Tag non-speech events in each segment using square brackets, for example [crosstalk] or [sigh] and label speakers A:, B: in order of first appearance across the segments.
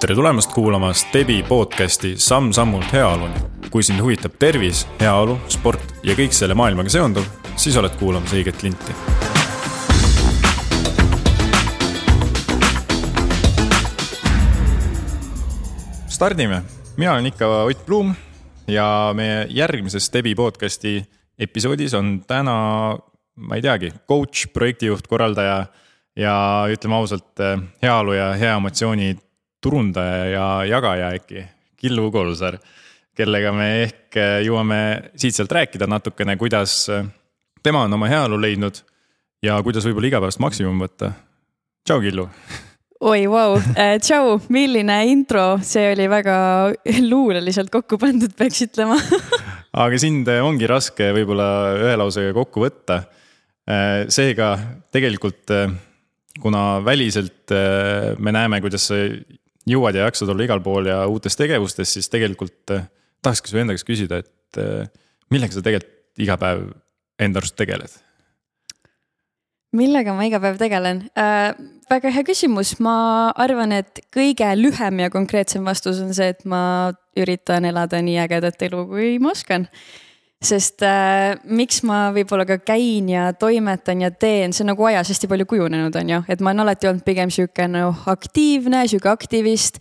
A: tere tulemast kuulama Stebi podcasti Samm-sammult heaoluni. kui sind huvitab tervis, heaolu, sport ja kõik selle maailmaga seonduv, siis oled kuulamas õiget linti. stardime, mina olen ikka Ott Blum ja meie järgmises Stebi podcasti episoodis on täna, ma ei teagi, coach, projektijuht, korraldaja ja ütleme ausalt, heaolu ja hea emotsiooni turundaja ja jagaja äkki, Killu Kolsar, kellega me ehk jõuame siit-sealt rääkida natukene, kuidas tema on oma heaolu leidnud ja kuidas võib-olla igapäevast maksimum võtta. tšau, Killu.
B: oi, vau, tšau, milline intro, see oli väga luuleliselt kokku pandud, peaks ütlema [laughs]
A: aga sind ongi raske võib-olla ühe lausega kokku võtta. Seega tegelikult kuna väliselt me näeme, kuidas sa jõuad ja jaksad olla igal pool ja uutes tegevustes, siis tegelikult eh, tahakski su enda käest küsida, et eh, millega sa tegelikult iga päev enda arust tegeled?
B: millega ma iga päev tegelen äh,? väga hea küsimus, ma arvan, et kõige lühem ja konkreetsem vastus on see, et ma üritan elada nii ägedat elu, kui ma oskan sest äh, miks ma võib-olla ka käin ja toimetan ja teen, see on nagu ajas hästi palju kujunenud, on ju, et ma olen alati olnud pigem sihuke no aktiivne, sihuke aktivist.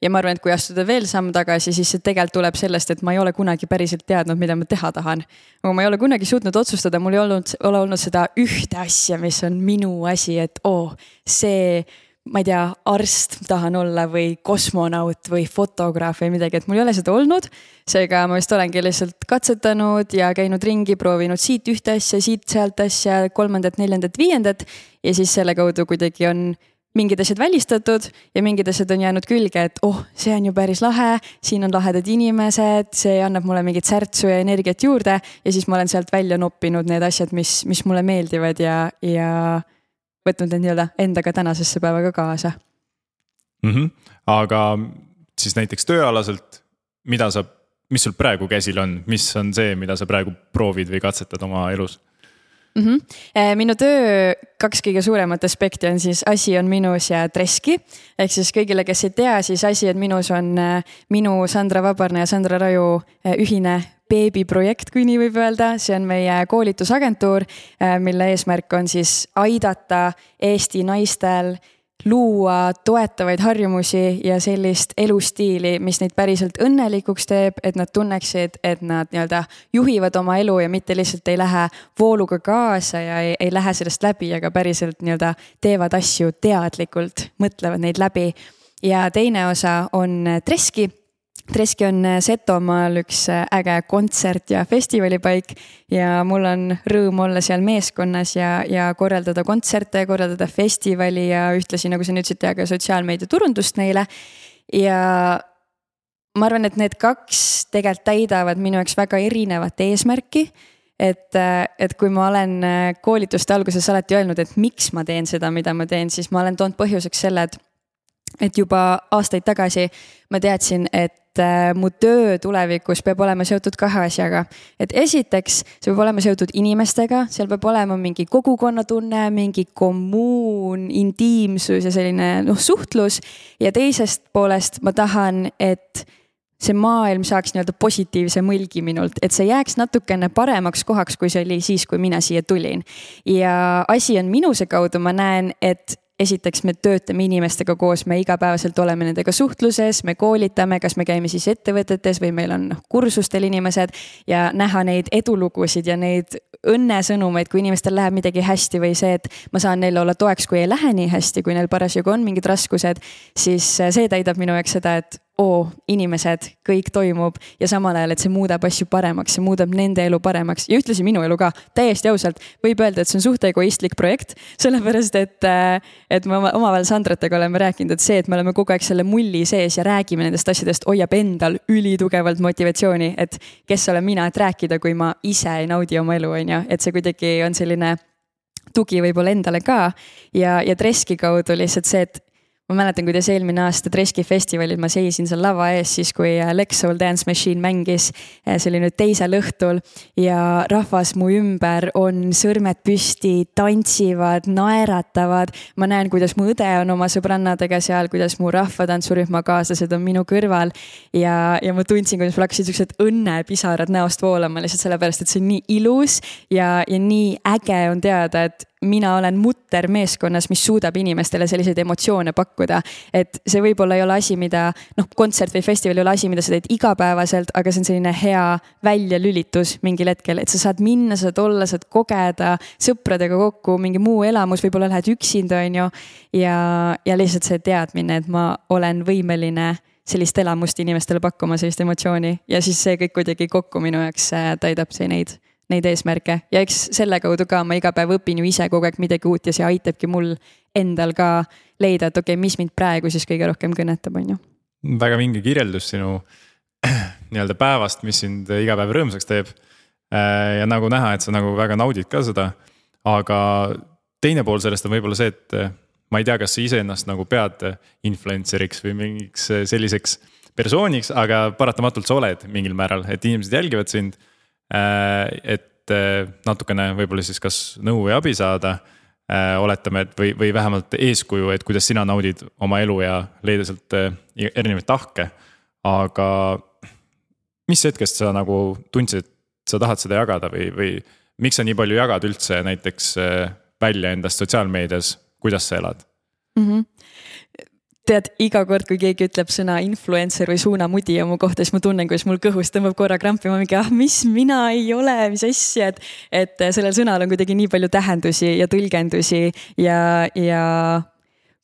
B: ja ma arvan, et kui astuda veel samm tagasi, siis see tegelikult tuleb sellest, et ma ei ole kunagi päriselt teadnud, mida ma teha tahan. aga ma ei ole kunagi suutnud otsustada, mul ei olnud, ole olnud seda ühte asja, mis on minu asi, et oo oh,, see ma ei tea, arst tahan olla või kosmonaut või fotograaf või midagi, et mul ei ole seda olnud. seega ma vist olengi lihtsalt katsetanud ja käinud ringi, proovinud siit ühte asja, siit-sealt asja, kolmandat, neljandat, viiendat. ja siis selle kaudu kuidagi on mingid asjad välistatud ja mingid asjad on jäänud külge, et oh, see on ju päris lahe, siin on lahedad inimesed, see annab mulle mingit särtsu ja energiat juurde ja siis ma olen sealt välja noppinud need asjad, mis, mis mulle meeldivad ja, ja võtnud need nii-öelda endaga tänasesse päeva ka kaasa
A: mm. -hmm. aga siis näiteks tööalaselt, mida sa, mis sul praegu käsil on, mis on see, mida sa praegu proovid või katsetad oma elus?
B: Mm -hmm. minu töö kaks kõige suuremat aspekti on siis Asi on minus ja Treski. ehk siis kõigile, kes ei tea, siis Asi on minus on äh, minu, Sandra Vabarna ja Sandra Raju äh, ühine beebiprojekt, kui nii võib öelda, see on meie koolitusagentuur, äh, mille eesmärk on siis aidata Eesti naistel luua toetavaid harjumusi ja sellist elustiili, mis neid päriselt õnnelikuks teeb, et nad tunneksid, et nad nii-öelda juhivad oma elu ja mitte lihtsalt ei lähe vooluga kaasa ja ei, ei lähe sellest läbi, aga päriselt nii-öelda teevad asju teadlikult, mõtlevad neid läbi. ja teine osa on Treski Treski on äh, Setomaal üks äh, äge kontsert ja festivalipaik ja mul on rõõm olla seal meeskonnas ja, ja korraldada kontserte, korraldada festivali ja ühtlasi, nagu sa nüüd ütlesid, teha ka sotsiaalmeedia turundust neile. ja ma arvan, et need kaks tegelikult täidavad minu jaoks väga erinevat eesmärki et, äh, et kui ma olen koolituste alguses alati öelnud, et miks ma teen seda, mida ma teen, siis ma olen toonud põhjuseks selle, et et juba aastaid tagasi ma teadsin, et äh, mu töö tulevikus peab olema seotud kahe asjaga. et esiteks, see peab olema seotud inimestega, seal peab olema mingi kogukonnatunne, mingi kommuun, intiimsus ja selline noh, suhtlus. ja teisest poolest ma tahan, et see maailm saaks nii-öelda positiivse mõlgi minult, et see jääks natukene paremaks kohaks, kui see oli siis, kui mina siia tulin. ja asi on minuse kaudu, ma näen, et esiteks me töötame inimestega koos, me igapäevaselt oleme nendega suhtluses, me koolitame, kas me käime siis ettevõtetes või meil on noh kursustel inimesed ja näha neid edulugusid ja neid õnnesõnumeid, kui inimestel läheb midagi hästi või see, et ma saan neile olla toeks, kui ei lähe nii hästi, kui neil parasjagu on mingid raskused, siis see täidab minu jaoks seda, et oo, inimesed, kõik toimub ja samal ajal, et see muudab asju paremaks, see muudab nende elu paremaks. Ja ühtlasi minu elu ka. täiesti ausalt, võib öelda, et see on suht egoistlik projekt, [laughs] sellepärast et, äh, et me omavahel Sandratega oleme rääkinud, et see, et me oleme kogu aeg selle mulli sees ja räägime nendest asjadest, hoiab endal ülitugevalt motivatsiooni, et kes olen mina, et rääkida, kui ma ise ei naudi oma elu, on ju, et see kuidagi on selline tugi võib-olla endale ka. Ja, ja Treski kaudu lihtsalt see, et ma mäletan, kuidas eelmine aasta Treski festivalil ma seisin seal lava ees, siis kui äh, Lex Soul Dance Machine mängis. Äh, see oli nüüd teisel õhtul ja rahvas mu ümber on sõrmed püsti, tantsivad, naeratavad. ma näen, kuidas mu õde on oma sõbrannadega seal, kuidas mu rahvatantsurühma kaaslased on minu kõrval. ja, ja ma tundsin, kuidas mul hakkasid siuksed õnnepisarad näost voolama lihtsalt sellepärast, et see on nii ilus ja, ja nii äge on teada, et mina olen mutter meeskonnas, mis suudab inimestele selliseid emotsioone pakkuda. et see võib-olla ei ole asi, mida noh, kontsert või festival ei ole asi, mida sa teed igapäevaselt, aga see on selline hea väljalülitus mingil hetkel, et sa saad minna, saad olla, saad kogeda sõpradega kokku mingi muu elamus, võib-olla lähed üksinda, on ju. ja, ja lihtsalt see teadmine, et ma olen võimeline sellist elamust inimestele pakkuma, sellist emotsiooni ja siis see kõik kuidagi kokku minu jaoks äh, täidab see neid neid eesmärke ja eks selle kaudu ka ma iga päev õpin ju ise kogu aeg midagi uut ja see aitabki mul endal ka leida, et okei okay,, mis mind praegu siis kõige rohkem kõnetab, on ju.
A: väga vinge kirjeldus sinu [clears throat] nii-öelda päevast, mis sind iga päev rõõmsaks teeb. Äh, ja nagu näha, et sa nagu väga naudid ka seda, aga teine pool sellest on võib-olla see, et äh, ma ei tea, kas sa iseennast nagu pead influencer'iks või mingiks selliseks persooniks, aga paratamatult sa oled mingil määral, et inimesed jälgivad sind Äh, et äh, natukene võib-olla siis kas nõu või abi saada. Äh, oletame, et või, või vähemalt eeskuju, et kuidas sina naudid oma elu ja leida sealt erinevaid tahke. aga mis hetkest sa nagu tundsid, et sa tahad seda jagada või, või miks sa nii palju jagad üldse näiteks välja endast sotsiaalmeedias, kuidas sa elad mm? -hmm
B: tead, iga kord, kui keegi ütleb sõna influencer või suunamudija mu kohta, siis ma tunnen, kuidas mul kõhus tõmbab korra krampi, ma mingi, ah, mis mina ei ole, mis asja, et. et sellel sõnal on kuidagi nii palju tähendusi ja tõlgendusi ja, ja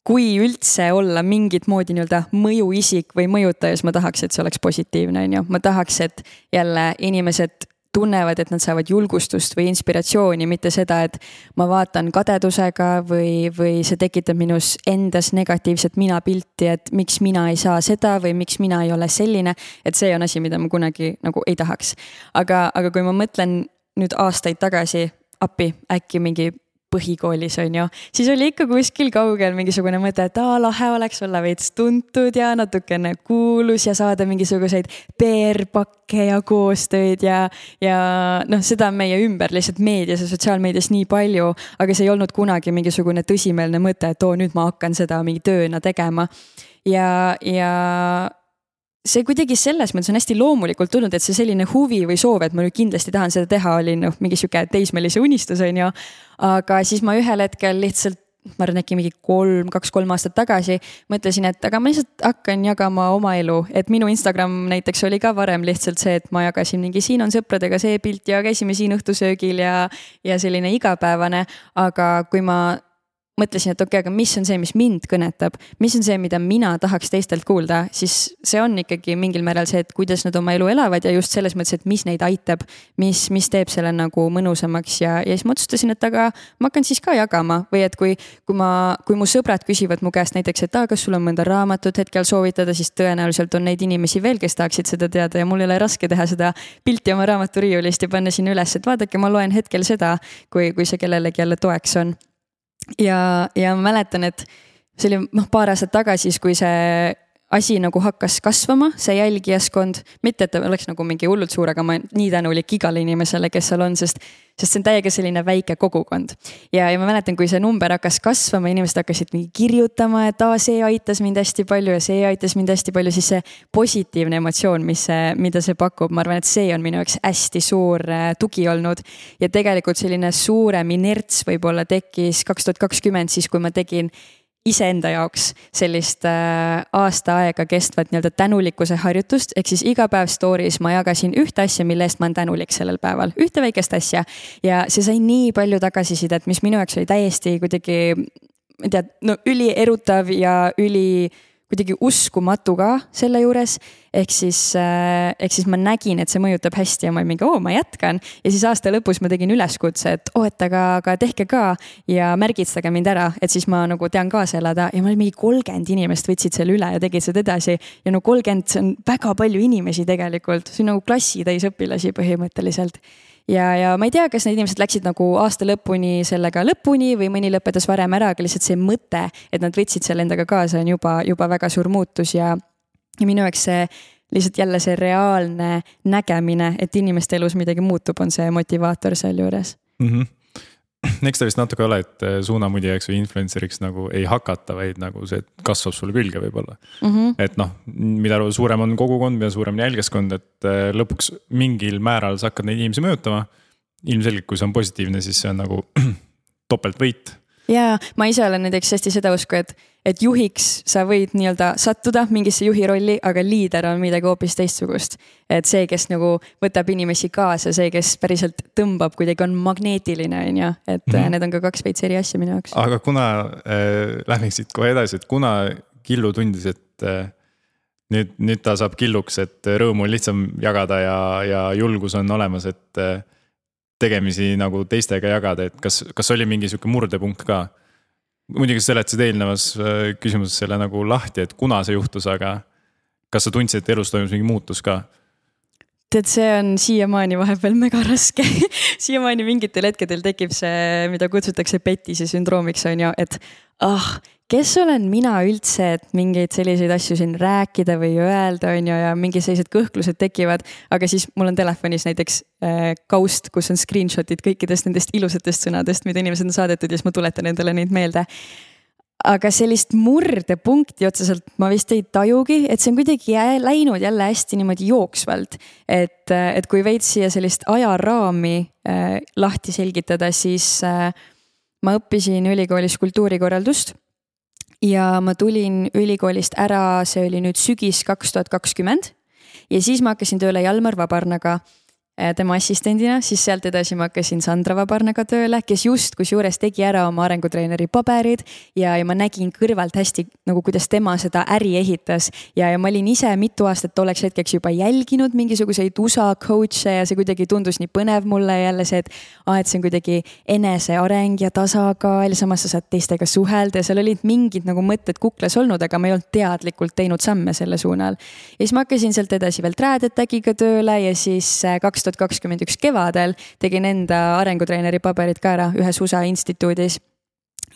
B: kui üldse olla mingit moodi nii-öelda mõjuisik või mõjutaja, siis ma tahaks, et see oleks positiivne, on ju, ma tahaks, et jälle inimesed tunnevad, et nad saavad julgustust või inspiratsiooni, mitte seda, et ma vaatan kadedusega või, või see tekitab minus endas negatiivset minapilti, et miks mina ei saa seda või miks mina ei ole selline. et see on asi, mida ma kunagi nagu ei tahaks. aga, aga kui ma mõtlen nüüd aastaid tagasi, appi, äkki mingi põhikoolis on ju, siis oli ikka kuskil kaugel mingisugune mõte, et aa lahe oleks olla veits tuntud ja natukene kuulus ja saada mingisuguseid PR-pakke ja koostöid ja, ja noh, seda on meie ümber lihtsalt meedias ja sotsiaalmeedias nii palju, aga see ei olnud kunagi mingisugune tõsimeelne mõte, et oo, nüüd ma hakkan seda mingi tööna tegema. ja, ja see kuidagi selles mõttes on hästi loomulikult tulnud, et see selline huvi või soov, et ma nüüd kindlasti tahan seda teha, oli noh, mingi sihuke teismelise unistus, on ju. aga siis ma ühel hetkel lihtsalt ma arvan, äkki mingi kolm, kaks-kolm aastat tagasi mõtlesin, et aga ma lihtsalt hakkan jagama oma elu, et minu Instagram näiteks oli ka varem lihtsalt see, et ma jagasin mingi siin on sõpradega see pilt ja käisime siin õhtusöögil ja, ja selline igapäevane. aga kui ma mõtlesin, et okei okay,, aga mis on see, mis mind kõnetab, mis on see, mida mina tahaks teistelt kuulda, siis see on ikkagi mingil määral see, et kuidas nad oma elu elavad ja just selles mõttes, et mis neid aitab. mis, mis teeb selle nagu mõnusamaks ja, ja siis ma otsustasin, et aga ma hakkan siis ka jagama või et kui, kui ma, kui mu sõbrad küsivad mu käest näiteks, et aa, kas sul on mõnda raamatut hetkel soovitada, siis tõenäoliselt on neid inimesi veel, kes tahaksid seda teada ja mul ei ole raske teha seda pilti oma raamaturiiulist ja panna sinna üles, et vaadake, ma loen hetkel seda, kui, kui see kellelegi jälle toeks on ja, ja ma mäletan, et see oli noh, paar aastat tagasi, siis kui see asi nagu hakkas kasvama, see jälgijaskond, mitte et ta oleks nagu mingi hullult suur, aga ma nii tänulik igale inimesele, kes seal on, sest, sest see on täiega selline väike kogukond. ja, ja ma mäletan, kui see number hakkas kasvama, inimesed hakkasid mingi kirjutama, et aa, see aitas mind hästi palju ja see aitas mind hästi palju, siis see positiivne emotsioon, mis see, mida see pakub, ma arvan, et see on minu jaoks hästi suur äh, tugi olnud. ja tegelikult selline suurem inerts võib-olla tekkis kaks tuhat kakskümmend, siis kui ma tegin iseenda jaoks sellist äh, aasta aega kestvat nii-öelda tänulikkuse harjutust, ehk siis iga päev story's ma jagasin ühte asja, mille eest ma olen tänulik sellel päeval, ühte väikest asja. ja see sai nii palju tagasisidet, mis minu jaoks oli täiesti kuidagi, ma ei tea, no ülierutav ja üli kuidagi uskumatu ka selle juures. Ehk siis, äh, ehk siis ma nägin, et see mõjutab hästi ja ma olin mingi, oo, ma jätkan. ja siis aasta lõpus ma tegin üleskutse, et oo, et aga, aga tehke ka ja märgistage mind ära, et siis ma nagu tean kaasa elada ja ma olin mingi kolmkümmend inimest võtsid selle üle ja tegid seda edasi. ja no kolmkümmend, see on väga palju inimesi tegelikult, see on nagu klassitäis õpilasi põhimõtteliselt ja, ja ma ei tea, kas need inimesed läksid nagu aasta lõpuni sellega lõpuni või mõni lõpetas varem ära, aga lihtsalt see mõte, et nad võtsid selle endaga kaasa, on juba, juba väga suur muutus ja, ja minu jaoks see lihtsalt jälle see reaalne nägemine, et inimeste elus midagi muutub, on see motivaator sealjuures
A: mm. -hmm [clears throat] eks ta vist natuke ole, et äh, suunamudijaks või influencer'iks nagu ei hakata, vaid nagu see kasvab sulle külge võib-olla mm. -hmm. et noh, mida suurem on kogukond, mida suurem on jälgijaskond, et äh, lõpuks mingil määral sa hakkad neid inimesi mõjutama. ilmselgelt, kui see on positiivne, siis see on nagu [clears throat] topeltvõit
B: ja ma ise olen näiteks hästi seda usku, et, et juhiks sa võid nii-öelda sattuda mingisse juhi rolli, aga liider on midagi hoopis teistsugust. et see, kes nagu võtab inimesi kaasa, see, kes päriselt tõmbab kuidagi on magneetiline, on ju, et mm -hmm. need on ka kaks veits eri asja minu jaoks.
A: aga kuna äh,, lähme siit kohe edasi, et kuna Killu tundis, et äh, nüüd, nüüd ta saab killuks, et rõõmu on lihtsam jagada ja, ja julgus on olemas, et äh, tegemisi nagu teistega jagada, et kas, kas oli mingi sihuke murdepunkt ka? Muidugi sa seletasid eelnevas äh, küsimuses selle nagu lahti, et kuna see juhtus, aga kas sa tundsid, et elus toimus mingi muutus ka?
B: tead, see on siiamaani vahepeal mega raske [laughs] siiamaani mingitel hetkedel tekib see, mida kutsutakse petise sündroomiks, on ju, et ah kes olen mina üldse, et mingeid selliseid asju siin rääkida või öelda, on ju, ja mingid sellised kõhklused tekivad. aga siis mul on telefonis näiteks äh, kaust, kus on screenshot'id kõikidest nendest ilusatest sõnadest, mida inimesed on saadetud ja siis ma tuletan endale neid meelde. aga sellist murdepunkti otseselt ma vist ei tajugi, et see on kuidagi jää, läinud jälle hästi niimoodi jooksvalt. et, et kui veits siia sellist ajaraami äh, lahti selgitada, siis äh, ma õppisin ülikoolis kultuurikorraldust ja ma tulin ülikoolist ära, see oli nüüd sügis kaks tuhat kakskümmend. ja siis ma hakkasin tööle Jalmar Vabarnaga tema assistendina, siis sealt edasi ma hakkasin Sandra Vabarnaga tööle, kes just kusjuures tegi ära oma arengutreeneri paberid ja, ja ma nägin kõrvalt hästi nagu, kuidas tema seda äri ehitas. ja, ja ma olin ise mitu aastat tolleks hetkeks juba jälginud mingisuguseid USA coach'e ja see kuidagi tundus nii põnev mulle jälle see, et aa, et see on kuidagi eneseareng ja tasakaal ja samas sa saad teistega suhelda ja seal olid mingid nagu mõtted kuklas olnud, aga ma ei olnud teadlikult teinud samme selle suunal. ja siis ma hakkasin sealt edasi veel Trad-Attackiga tööle ja siis äh, kaks tuhat kakskümmend üks kevadel tegin enda arengutreeneri paberid ka ära ühes USA instituudis.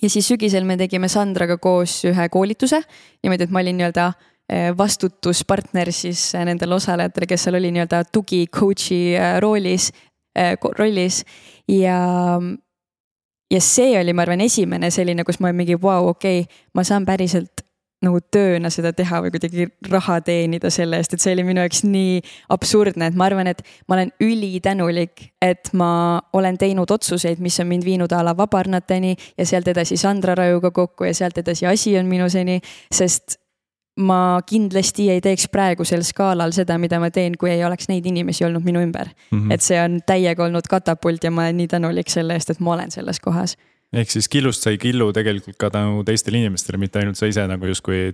B: ja siis sügisel me tegime Sandraga koos ühe koolituse niimoodi, et ma olin nii-öelda eh, vastutuspartner siis eh, nendele osalejatele, kes seal oli nii-öelda tugi coach'i eh, roolis, rollis ja ja see oli, ma arvan, esimene selline, kus ma mingi vau wow,, okei okay,, ma saan päriselt nagu tööna seda teha või kuidagi raha teenida selle eest, et see oli minu jaoks nii absurdne, et ma arvan, et ma olen ülitänulik, et ma olen teinud otsuseid, mis on mind viinud a la vabarnateni ja sealt edasi Sandra Rajuga kokku ja sealt edasi asi on minuseni, sest ma kindlasti ei teeks praegusel skaalal seda, mida ma teen, kui ei oleks neid inimesi olnud minu ümber mm. -hmm. et see on täiega olnud katapult ja ma olen nii tänulik selle eest, et ma olen selles kohas
A: ehk siis killust sai killu tegelikult ka tänu teistele inimestele, mitte ainult sa ise nagu justkui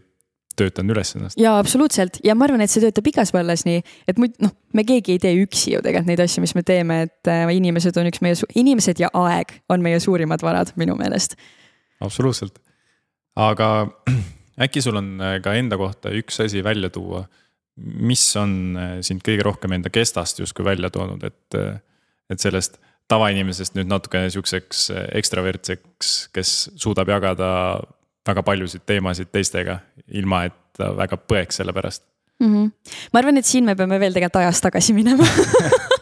A: töötanud üles ennast.
B: ja absoluutselt ja ma arvan, et see töötab igas vallas nii, et muid noh, me keegi ei tee üksi ju tegelikult neid asju, mis me teeme, et äh, inimesed on üks meie, inimesed ja aeg on meie suurimad varad minu meelest.
A: absoluutselt, aga [clears throat] äkki sul on äh, ka enda kohta üks asi välja tuua, mis on äh, sind kõige rohkem enda kestast justkui välja toonud, et, et sellest tavainimesest nüüd natukene sihukeseks eh, ekstravertseks, kes suudab jagada väga paljusid teemasid teistega, ilma et ta väga põeks selle pärast
B: mm. -hmm. ma arvan, et siin me peame veel tegelikult ajas tagasi minema [laughs]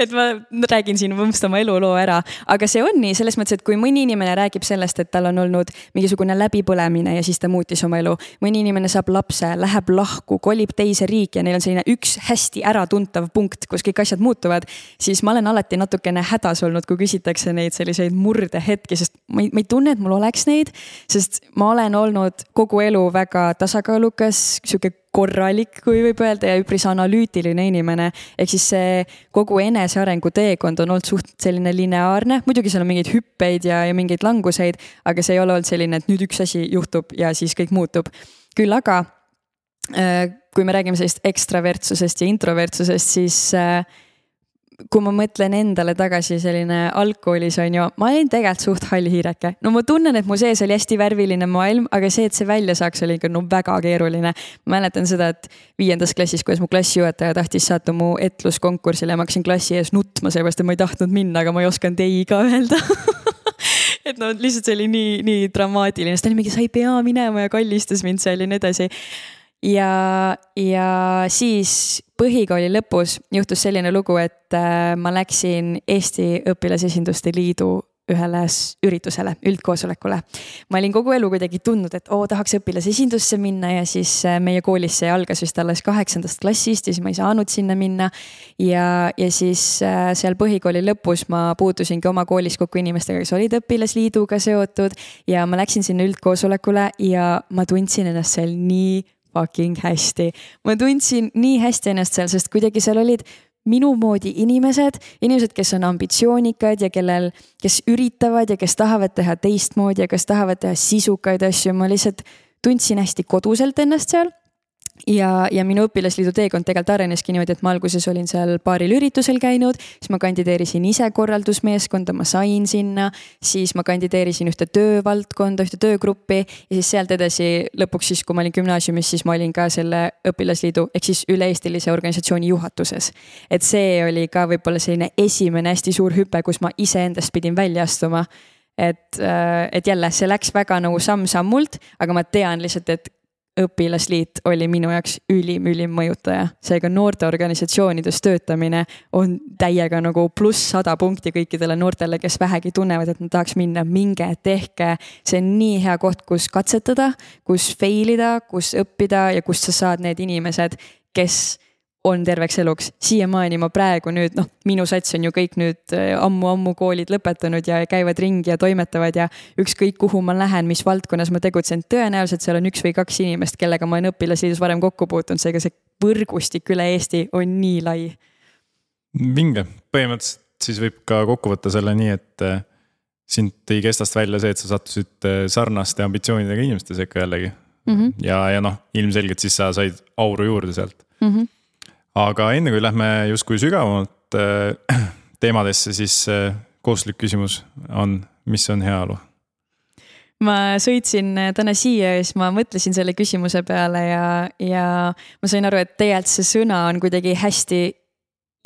B: et ma räägin siin võmst oma eluloo ära, aga see on nii selles mõttes, et kui mõni inimene räägib sellest, et tal on olnud mingisugune läbipõlemine ja siis ta muutis oma elu. mõni inimene saab lapse, läheb lahku, kolib teise riiki ja neil on selline üks hästi äratuntav punkt, kus kõik asjad muutuvad. siis ma olen alati natukene hädas olnud, kui küsitakse neid selliseid murdehetki, sest ma ei, ma ei tunne, et mul oleks neid. sest ma olen olnud kogu elu väga tasakaalukas, sihuke korralik, kui võib öelda, ja üpris analüütiline inimene. ehk siis see kogu enesearengu teekond on olnud suht selline lineaarne, muidugi seal on mingeid hüppeid ja, ja mingeid languseid, aga see ei ole olnud selline, et nüüd üks asi juhtub ja siis kõik muutub. küll aga äh, kui me räägime sellisest ekstravertsusest ja introvertsusest, siis äh, kui ma mõtlen endale tagasi, selline algkoolis on ju, ma olin tegelikult suht hall hiireke. no ma tunnen, et mu sees oli hästi värviline maailm, aga see, et see välja saaks, oli ikka no väga keeruline. mäletan seda, et viiendas klassis, kuidas mu klassijuhataja tahtis saata mu etluskonkursile ja ma hakkasin klassi ees nutma, sellepärast et ma ei tahtnud minna, aga ma ei osanud ei ka öelda [laughs] et no lihtsalt see oli nii, nii dramaatiline, siis ta oli mingi, sa ei pea minema ja kallistas mind seal ja nii edasi ja, ja siis põhikooli lõpus juhtus selline lugu, et äh, ma läksin Eesti Õpilasesinduste Liidu ühele üritusele, üldkoosolekule. ma olin kogu elu kuidagi tundnud, et oo, tahaks õpilasesindusse minna ja siis äh, meie koolis see algas vist alles kaheksandast klassist ja siis ma ei saanud sinna minna. ja, ja siis äh, seal põhikooli lõpus ma puutusingi oma koolis kokku inimestega, kes olid õpilasliiduga seotud ja ma läksin sinna üldkoosolekule ja ma tundsin ennast seal nii fucking hästi. ma tundsin nii hästi ennast seal, sest kuidagi seal olid minu moodi inimesed, inimesed, kes on ambitsioonikad ja kellel, kes üritavad ja kes tahavad teha teistmoodi ja kes tahavad teha sisukaid asju, ma lihtsalt tundsin hästi koduselt ennast seal ja, ja minu õpilasliidu teekond tegelikult areneski niimoodi, et ma alguses olin seal paaril üritusel käinud, siis ma kandideerisin ise korraldusmeeskonda, ma sain sinna, siis ma kandideerisin ühte töövaldkonda, ühte töögruppi ja siis sealt edasi lõpuks siis, kui ma olin gümnaasiumis, siis ma olin ka selle õpilasliidu ehk siis üle-eestilise organisatsiooni juhatuses. et see oli ka võib-olla selline esimene hästi suur hüpe, kus ma iseendast pidin välja astuma et, äh, et jälle, see läks väga nagu samm-sammult, aga ma tean lihtsalt, et õpilasliit oli minu jaoks ülim, ülim mõjutaja. seega noorteorganisatsioonides töötamine on täiega nagu pluss sada punkti kõikidele noortele, kes vähegi tunnevad, et nad tahaks minna, minge, tehke. see on nii hea koht, kus katsetada, kus fail ida, kus õppida ja kust sa saad need inimesed, kes on terveks eluks. siiamaani ma praegu nüüd noh, minu sats on ju kõik nüüd ammu-ammu äh, koolid lõpetanud ja käivad ringi ja toimetavad ja ükskõik, kuhu ma lähen, mis valdkonnas ma tegutsen, tõenäoliselt seal on üks või kaks inimest, kellega ma olen õpilasliidus varem kokku puutunud, seega see võrgustik üle Eesti on nii lai.
A: vinge, põhimõtteliselt siis võib ka kokku võtta selle nii, et äh, sind tõi kestast välja see, et sa sattusid äh, sarnaste ambitsioonidega inimeste sekka jällegi mm. -hmm. ja, ja noh, ilmselgelt siis sa said auru juurde sealt mm. -hmm aga enne kui lähme justkui sügavamalt äh, [clears throat] teemadesse, siis äh, kohustuslik küsimus on, mis on heaolu?
B: ma sõitsin äh, täna siia ja siis ma mõtlesin selle küsimuse peale ja, ja ma sain aru, et tegelikult see sõna on kuidagi hästi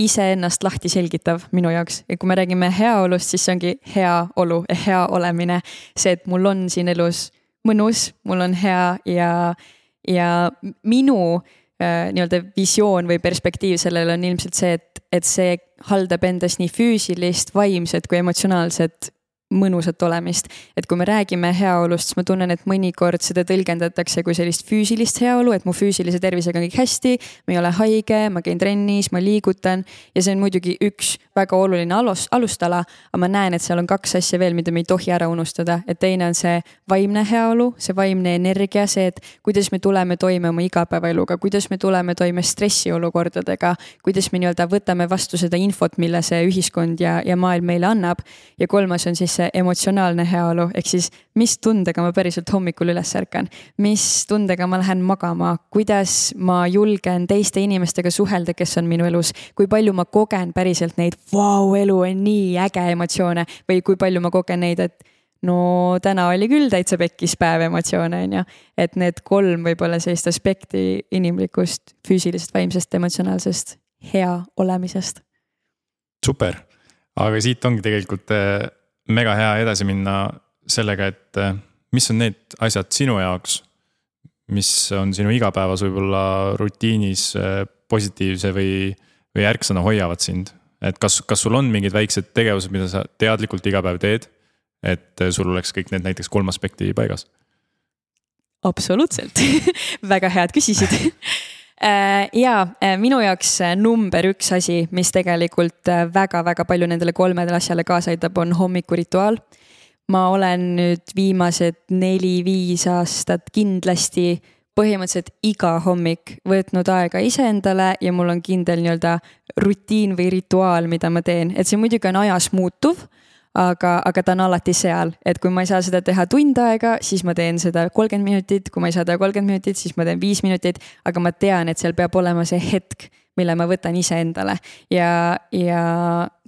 B: iseennast lahti selgitav minu jaoks ja kui me räägime heaolust, siis see ongi heaolu, hea olemine. see, et mul on siin elus mõnus, mul on hea ja, ja minu Äh, nii-öelda visioon või perspektiiv sellele on ilmselt see, et, et see haldab endas nii füüsilist, vaimset kui emotsionaalset mõnusat olemist. et kui me räägime heaolust, siis ma tunnen, et mõnikord seda tõlgendatakse kui sellist füüsilist heaolu, et mu füüsilise tervisega on kõik hästi, ma ei ole haige, ma käin trennis, ma liigutan ja see on muidugi üks väga oluline alus, alustala, aga ma näen, et seal on kaks asja veel, mida me ei tohi ära unustada, et teine on see vaimne heaolu, see vaimne energia, see, et kuidas me tuleme toime oma igapäevaeluga, kuidas me tuleme toime stressiolukordadega, kuidas me nii-öelda võtame vastu seda infot, mille see ühiskond ja, ja maailm meile annab. ja kolmas on siis see emotsionaalne heaolu, ehk siis mis tundega ma päriselt hommikul üles ärkan, mis tundega ma lähen magama, kuidas ma julgen teiste inimestega suhelda, kes on minu elus, kui palju ma kogen päriselt neid vau, elu on nii äge emotsioone või kui palju ma kogen neid, et no täna oli küll täitsa pekkis päev emotsioone, on ju. et need kolm võib-olla sellist aspekti inimlikust, füüsilisest, vaimsest, emotsionaalsest, hea olemisest.
A: super, aga siit ongi tegelikult eh, mega hea edasi minna sellega, et eh, mis on need asjad sinu jaoks, mis on sinu igapäevas võib-olla rutiinis eh, positiivse või, või ärksõna hoiavad sind. et kas, kas sul on mingid väiksed tegevused, mida sa teadlikult iga päev teed, et eh, sul oleks kõik need näiteks kolm aspekti paigas?
B: absoluutselt [laughs] väga head küsisid [laughs] ja äh, minu jaoks äh, number üks asi, mis tegelikult väga-väga palju nendele kolmele asjale kaasa aitab, on hommikurituaal. ma olen nüüd viimased neli-viis aastat kindlasti põhimõtteliselt iga hommik võtnud aega iseendale ja mul on kindel nii-öelda rutiin või rituaal, mida ma teen, et see muidugi on ajas muutuv aga, aga ta on alati seal, et kui ma ei saa seda teha tund aega, siis ma teen seda kolmkümmend minutit, kui ma ei saa teha kolmkümmend minutit, siis ma teen viis minutit, aga ma tean, et seal peab olema see hetk, mille ma võtan iseendale. Ja, ja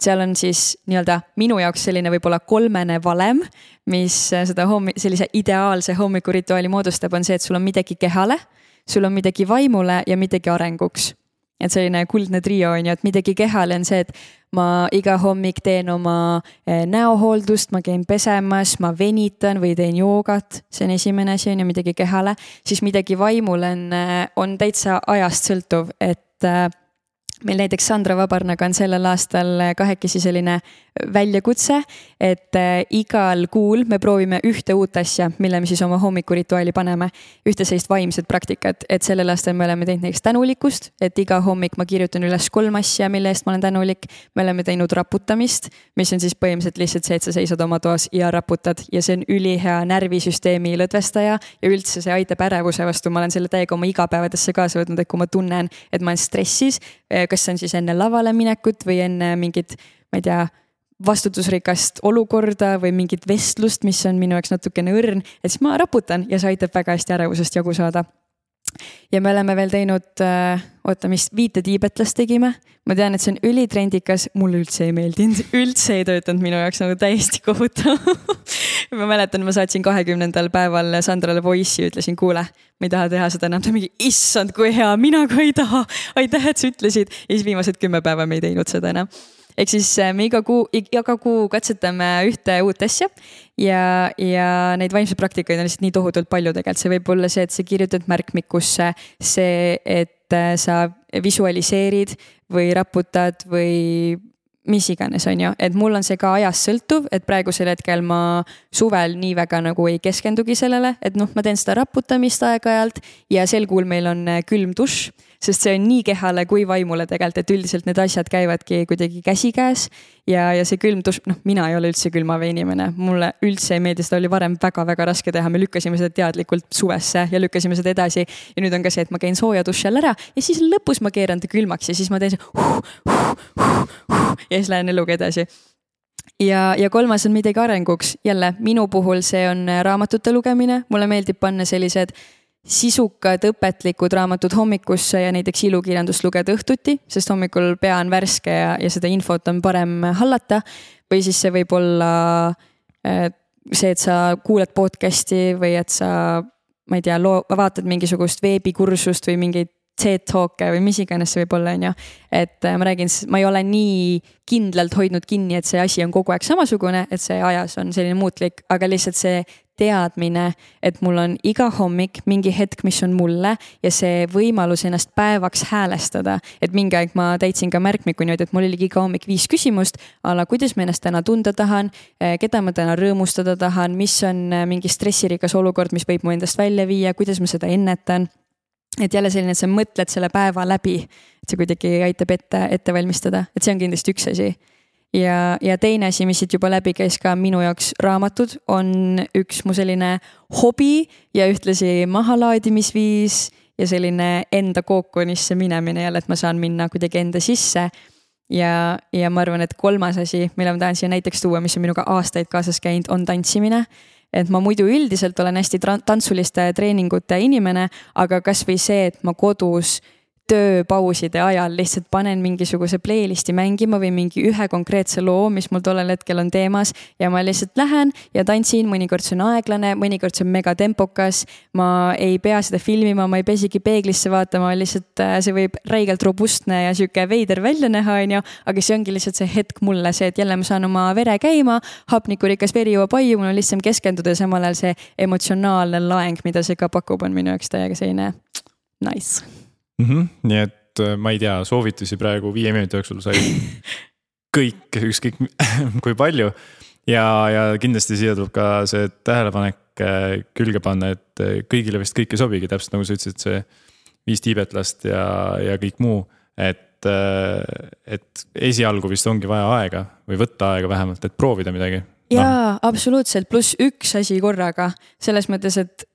B: seal on siis nii-öelda minu jaoks selline võib-olla kolmene valem, mis seda hommi-, sellise ideaalse hommikurituaali moodustab, on see, et sul on midagi kehale, sul on midagi vaimule ja midagi arenguks et selline kuldne trio on ju, et midagi kehale on see, et ma iga hommik teen oma eh, näohooldust, ma käin pesemas, ma venitan või teen joogat, see on esimene asi on ju midagi kehale, siis midagi vaimule on, eh, on täitsa ajast sõltuv, et eh, meil näiteks Sandra Vabarnaga on sellel aastal kahekesi selline väljakutse, et äh, igal kuul me proovime ühte uut asja, mille me siis oma hommikurituaali paneme. ühte sellist vaimset praktikat, et sellel aastal me oleme teinud näiteks tänulikkust, et iga hommik ma kirjutan üles kolm asja, mille eest ma olen tänulik. me oleme teinud raputamist, mis on siis põhimõtteliselt lihtsalt see, et sa seisad oma toas ja raputad ja see on ülihea närvisüsteemi lõdvestaja ja üldse see aitab ärevuse vastu, ma olen selle täiega oma igapäevadesse kaasa võtnud, et kui ma tunnen, et ma olen stressis, eh, kas see on siis enne lavale minekut või enne mingit, ma ei tea vastutusrikast olukorda või mingit vestlust, mis on minu jaoks natukene õrn, et siis ma raputan ja see aitab väga hästi ärevusest jagu saada. Ja me oleme veel teinud äh,, oota, mis viite tiibetlast tegime. ma tean, et see on ülitrendikas, mulle üldse ei meeldinud, üldse ei töötanud minu jaoks nagu täiesti kohutav. [laughs] Ma mäletan, ma saatsin kahekümnendal päeval Sandrale voice'i, ütlesin, kuule, ma ei taha teha seda enam, ta mingi, issand, kui hea, mina ka ei taha. aitäh, et sa ütlesid. Ja siis viimased kümme päeva me ei teinud seda enam ehk siis äh, me iga kuu, iga kuu katsetame ühte uut asja ja, ja neid vaimseid praktikaid on lihtsalt nii tohutult palju tegelikult, see võib olla see, et sa kirjutad märkmikusse, see, et äh, sa visualiseerid või raputad või mis iganes, on ju, et mul on see ka ajast sõltuv, et praegusel hetkel ma suvel nii väga nagu ei keskendugi sellele, et noh, ma teen seda raputamist aeg-ajalt ja sel kuul meil on äh, külm dušš sest see on nii kehale kui vaimule tegelikult, et üldiselt need asjad käivadki kuidagi käsikäes. ja, ja see külm dušš, noh, mina ei ole üldse külmavee inimene, mulle üldse ei meeldi, seda oli varem väga-väga raske teha, me lükkasime seda teadlikult suvesse ja lükkasime seda edasi. ja nüüd on ka see, et ma käin sooja duši all ära ja siis lõpus ma keeran ta külmaks ja siis ma teen see huh, huh, huh, huh, ja siis lähen eluga edasi. Ja, ja kolmas on midagi arenguks, jälle minu puhul see on raamatute lugemine, mulle meeldib panna sellised sisukad õpetlikud raamatud hommikusse ja näiteks ilukirjandust lugeda õhtuti, sest hommikul pea on värske ja, ja seda infot on parem hallata. või siis see võib olla äh, see, et sa kuulad podcast'i või et sa, ma ei tea, loo, vaatad mingisugust veebikursust või mingeid TED Talk'e või mis iganes see võib olla, on ju. et äh, ma räägin, ma ei ole nii kindlalt hoidnud kinni, et see asi on kogu aeg samasugune, et see ajas on selline muutlik, aga lihtsalt see teadmine, et mul on iga hommik mingi hetk, mis on mulle ja see võimalus ennast päevaks häälestada. et mingi aeg ma täitsin ka märkmiku niimoodi, et mul oligi iga hommik viis küsimust a la kuidas ma ennast täna tunda tahan, eh, keda ma täna rõõmustada tahan, mis on eh, mingi stressirikas olukord, mis võib mu endast välja viia, kuidas ma seda ennetan et jälle selline, et sa mõtled selle päeva läbi, et see kuidagi aitab ette, ette valmistada, et see on kindlasti üks asi. Ja, ja teine asi, mis siit juba läbi käis ka minu jaoks, raamatud on üks mu selline hobi ja ühtlasi mahalaadimisviis ja selline enda kookonisse minemine jälle, et ma saan minna kuidagi enda sisse. ja, ja ma arvan, et kolmas asi, mille ma tahan siia näiteks tuua, mis on minuga aastaid kaasas käinud, on tantsimine et ma muidu üldiselt olen hästi tantsuliste treeningute inimene, aga kasvõi see, et ma kodus tööpauside ajal lihtsalt panen mingisuguse playlist'i mängima või mingi ühe konkreetse loo, mis mul tollel hetkel on teemas ja ma lihtsalt lähen ja tantsin, mõnikord see on aeglane, mõnikord see on megatempokas. ma ei pea seda filmima, ma ei pea isegi peeglisse vaatama, lihtsalt äh, see võib räigelt robustne ja sihuke veider välja näha, onju. aga see ongi lihtsalt see hetk mulle, see, et jälle ma saan oma vere käima, hapnikurikas veri jõuab aiu, mul on lihtsam keskenduda ja samal ajal see emotsionaalne laeng, mida see ka pakub, on minu jaoks täiega selline nice
A: mm. -hmm. nii et äh, ma ei tea, soovitusi praegu viie minuti jooksul sai [laughs] kõik, ükskõik [laughs] kui palju. ja, ja kindlasti siia tuleb ka see tähelepanek äh, külge panna, et äh, kõigile vist kõik ei sobigi, täpselt nagu sa ütlesid, see viis tiibetlast ja, ja kõik muu. et, et esialgu vist ongi vaja aega või võtta aega vähemalt, et proovida midagi.
B: jaa no., absoluutselt, pluss üks asi korraga, selles mõttes, et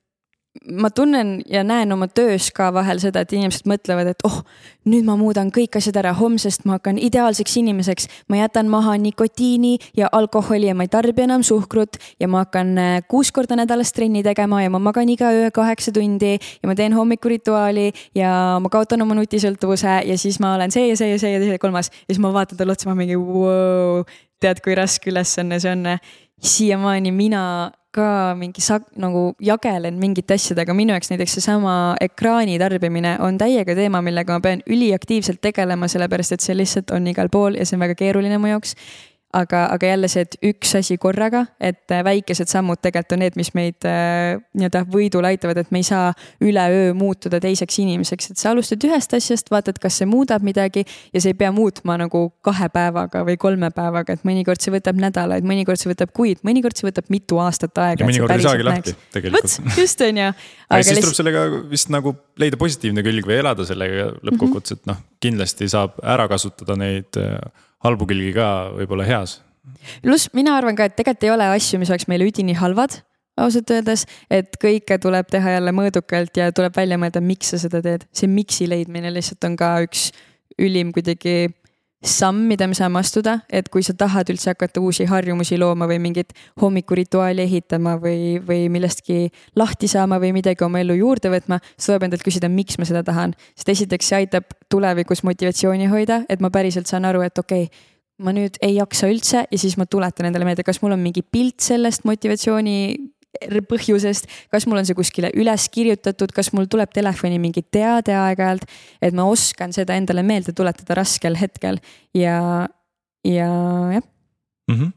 B: ma tunnen ja näen oma töös ka vahel seda, et inimesed mõtlevad, et oh, nüüd ma muudan kõik asjad ära, homsest ma hakkan ideaalseks inimeseks. ma jätan maha nikotiini ja alkoholi ja ma ei tarbi enam suhkrut ja ma hakkan äh, kuus korda nädalas trenni tegema ja ma magan iga öö kaheksa tundi ja ma teen hommikurituaali ja ma kaotan oma nutisõltuvuse ja siis ma olen see ja see ja see ja see kolmas. ja siis ma vaatan talle otsa, ma mingi wow, tead, kui raske ülesanne see on. siiamaani mina ka mingi sa-, nagu jagelen mingite asjadega, minu jaoks näiteks seesama ekraani tarbimine on täiega teema, millega ma pean üliaktiivselt tegelema, sellepärast et see lihtsalt on igal pool ja see on väga keeruline mu jaoks aga, aga jälle see, et üks asi korraga, et äh, väikesed sammud tegelikult on need, mis meid äh, nii-öelda võidule aitavad, et me ei saa üleöö muutuda teiseks inimeseks, et sa alustad ühest asjast, vaatad, kas see muudab midagi ja sa ei pea muutma nagu kahe päevaga või kolme päevaga, et mõnikord see võtab nädalaid, mõnikord see võtab kuid, mõnikord see võtab mitu aastat aega.
A: mõnikord ei saagi lahti tegelikult.
B: vot, just on ju.
A: aga siis tuleb sellega vist nagu leida positiivne külg või elada sellega lõppkokkuvõttes, et noh, kindlasti saab ära kasutada neid äh, halbu külgi ka võib-olla heas.
B: pluss mina arvan ka, et tegelikult ei ole asju, mis oleks meile üdini halvad ausalt öeldes, et kõike tuleb teha jälle mõõdukalt ja tuleb välja mõelda, miks sa seda teed. see miks'i leidmine lihtsalt on ka üks ülim kuidagi samm, mida me saame astuda, et kui sa tahad üldse hakata uusi harjumusi looma või mingit hommikurituaali ehitama või, või millestki lahti saama või midagi oma ellu juurde võtma, siis tuleb endalt küsida, miks ma seda tahan. sest esiteks see aitab tulevikus motivatsiooni hoida, et ma päriselt saan aru, et okei okay, ma nüüd ei jaksa üldse ja siis ma tuletan endale meelde, kas mul on mingi pilt sellest motivatsiooni põhjusest, kas mul on see kuskile üles kirjutatud, kas mul tuleb telefoni mingi teade aeg-ajalt, et ma oskan seda endale meelde tuletada raskel hetkel ja, ja jah
A: mm. -hmm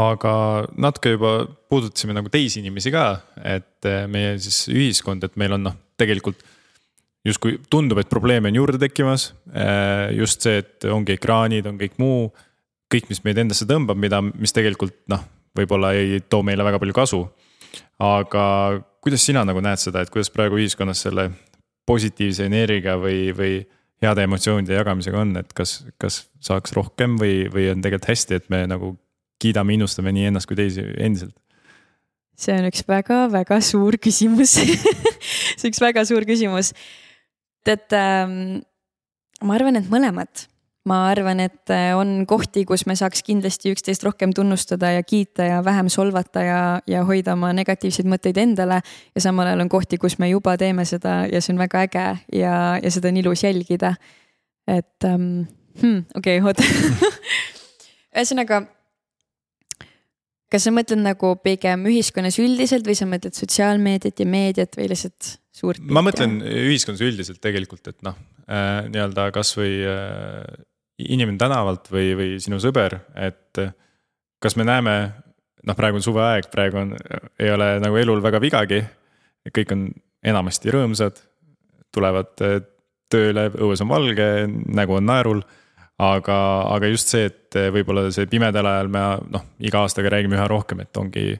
A: aga natuke juba puudutasime nagu teisi inimesi ka, et eh, meie siis ühiskond, et meil on noh, tegelikult justkui tundub, et probleeme on juurde tekkimas. Eh, just see, et ongi ekraanid, on kõik muu, kõik, mis meid endasse tõmbab, mida, mis tegelikult noh, võib-olla ei too meile väga palju kasu. aga kuidas sina nagu näed seda, et kuidas praegu ühiskonnas selle positiivse energiaga või, või heade emotsioonide jagamisega on, et kas, kas saaks rohkem või, või on tegelikult hästi, et me nagu kiidame, innustame nii ennast kui teisi endiselt?
B: see on üks väga-väga suur küsimus [laughs] see on üks väga suur küsimus. tead ähm,, ma arvan, et mõlemat ma arvan, et äh, on kohti, kus me saaks kindlasti üksteist rohkem tunnustada ja kiita ja vähem solvata ja, ja hoida oma negatiivseid mõtteid endale. ja samal ajal on kohti, kus me juba teeme seda ja see on väga äge ja, ja seda on ilus jälgida. et um, hmm, okei okay,, oota [laughs] ühesõnaga kas sa mõtled nagu pigem ühiskonnas üldiselt või sa mõtled sotsiaalmeediat ja meediat või lihtsalt suurt?
A: ma mõtlen ühiskonnas üldiselt tegelikult, et noh äh,, nii-öelda kasvõi äh, inimene tänavalt või, või sinu sõber, et kas me näeme, noh, praegu on suveaeg, praegu on, ei ole nagu elul väga vigagi. kõik on enamasti rõõmsad, tulevad tööle, õues on valge, nägu on naerul. aga, aga just see, et võib-olla see pimedal ajal me noh, iga aastaga räägime üha rohkem, et ongi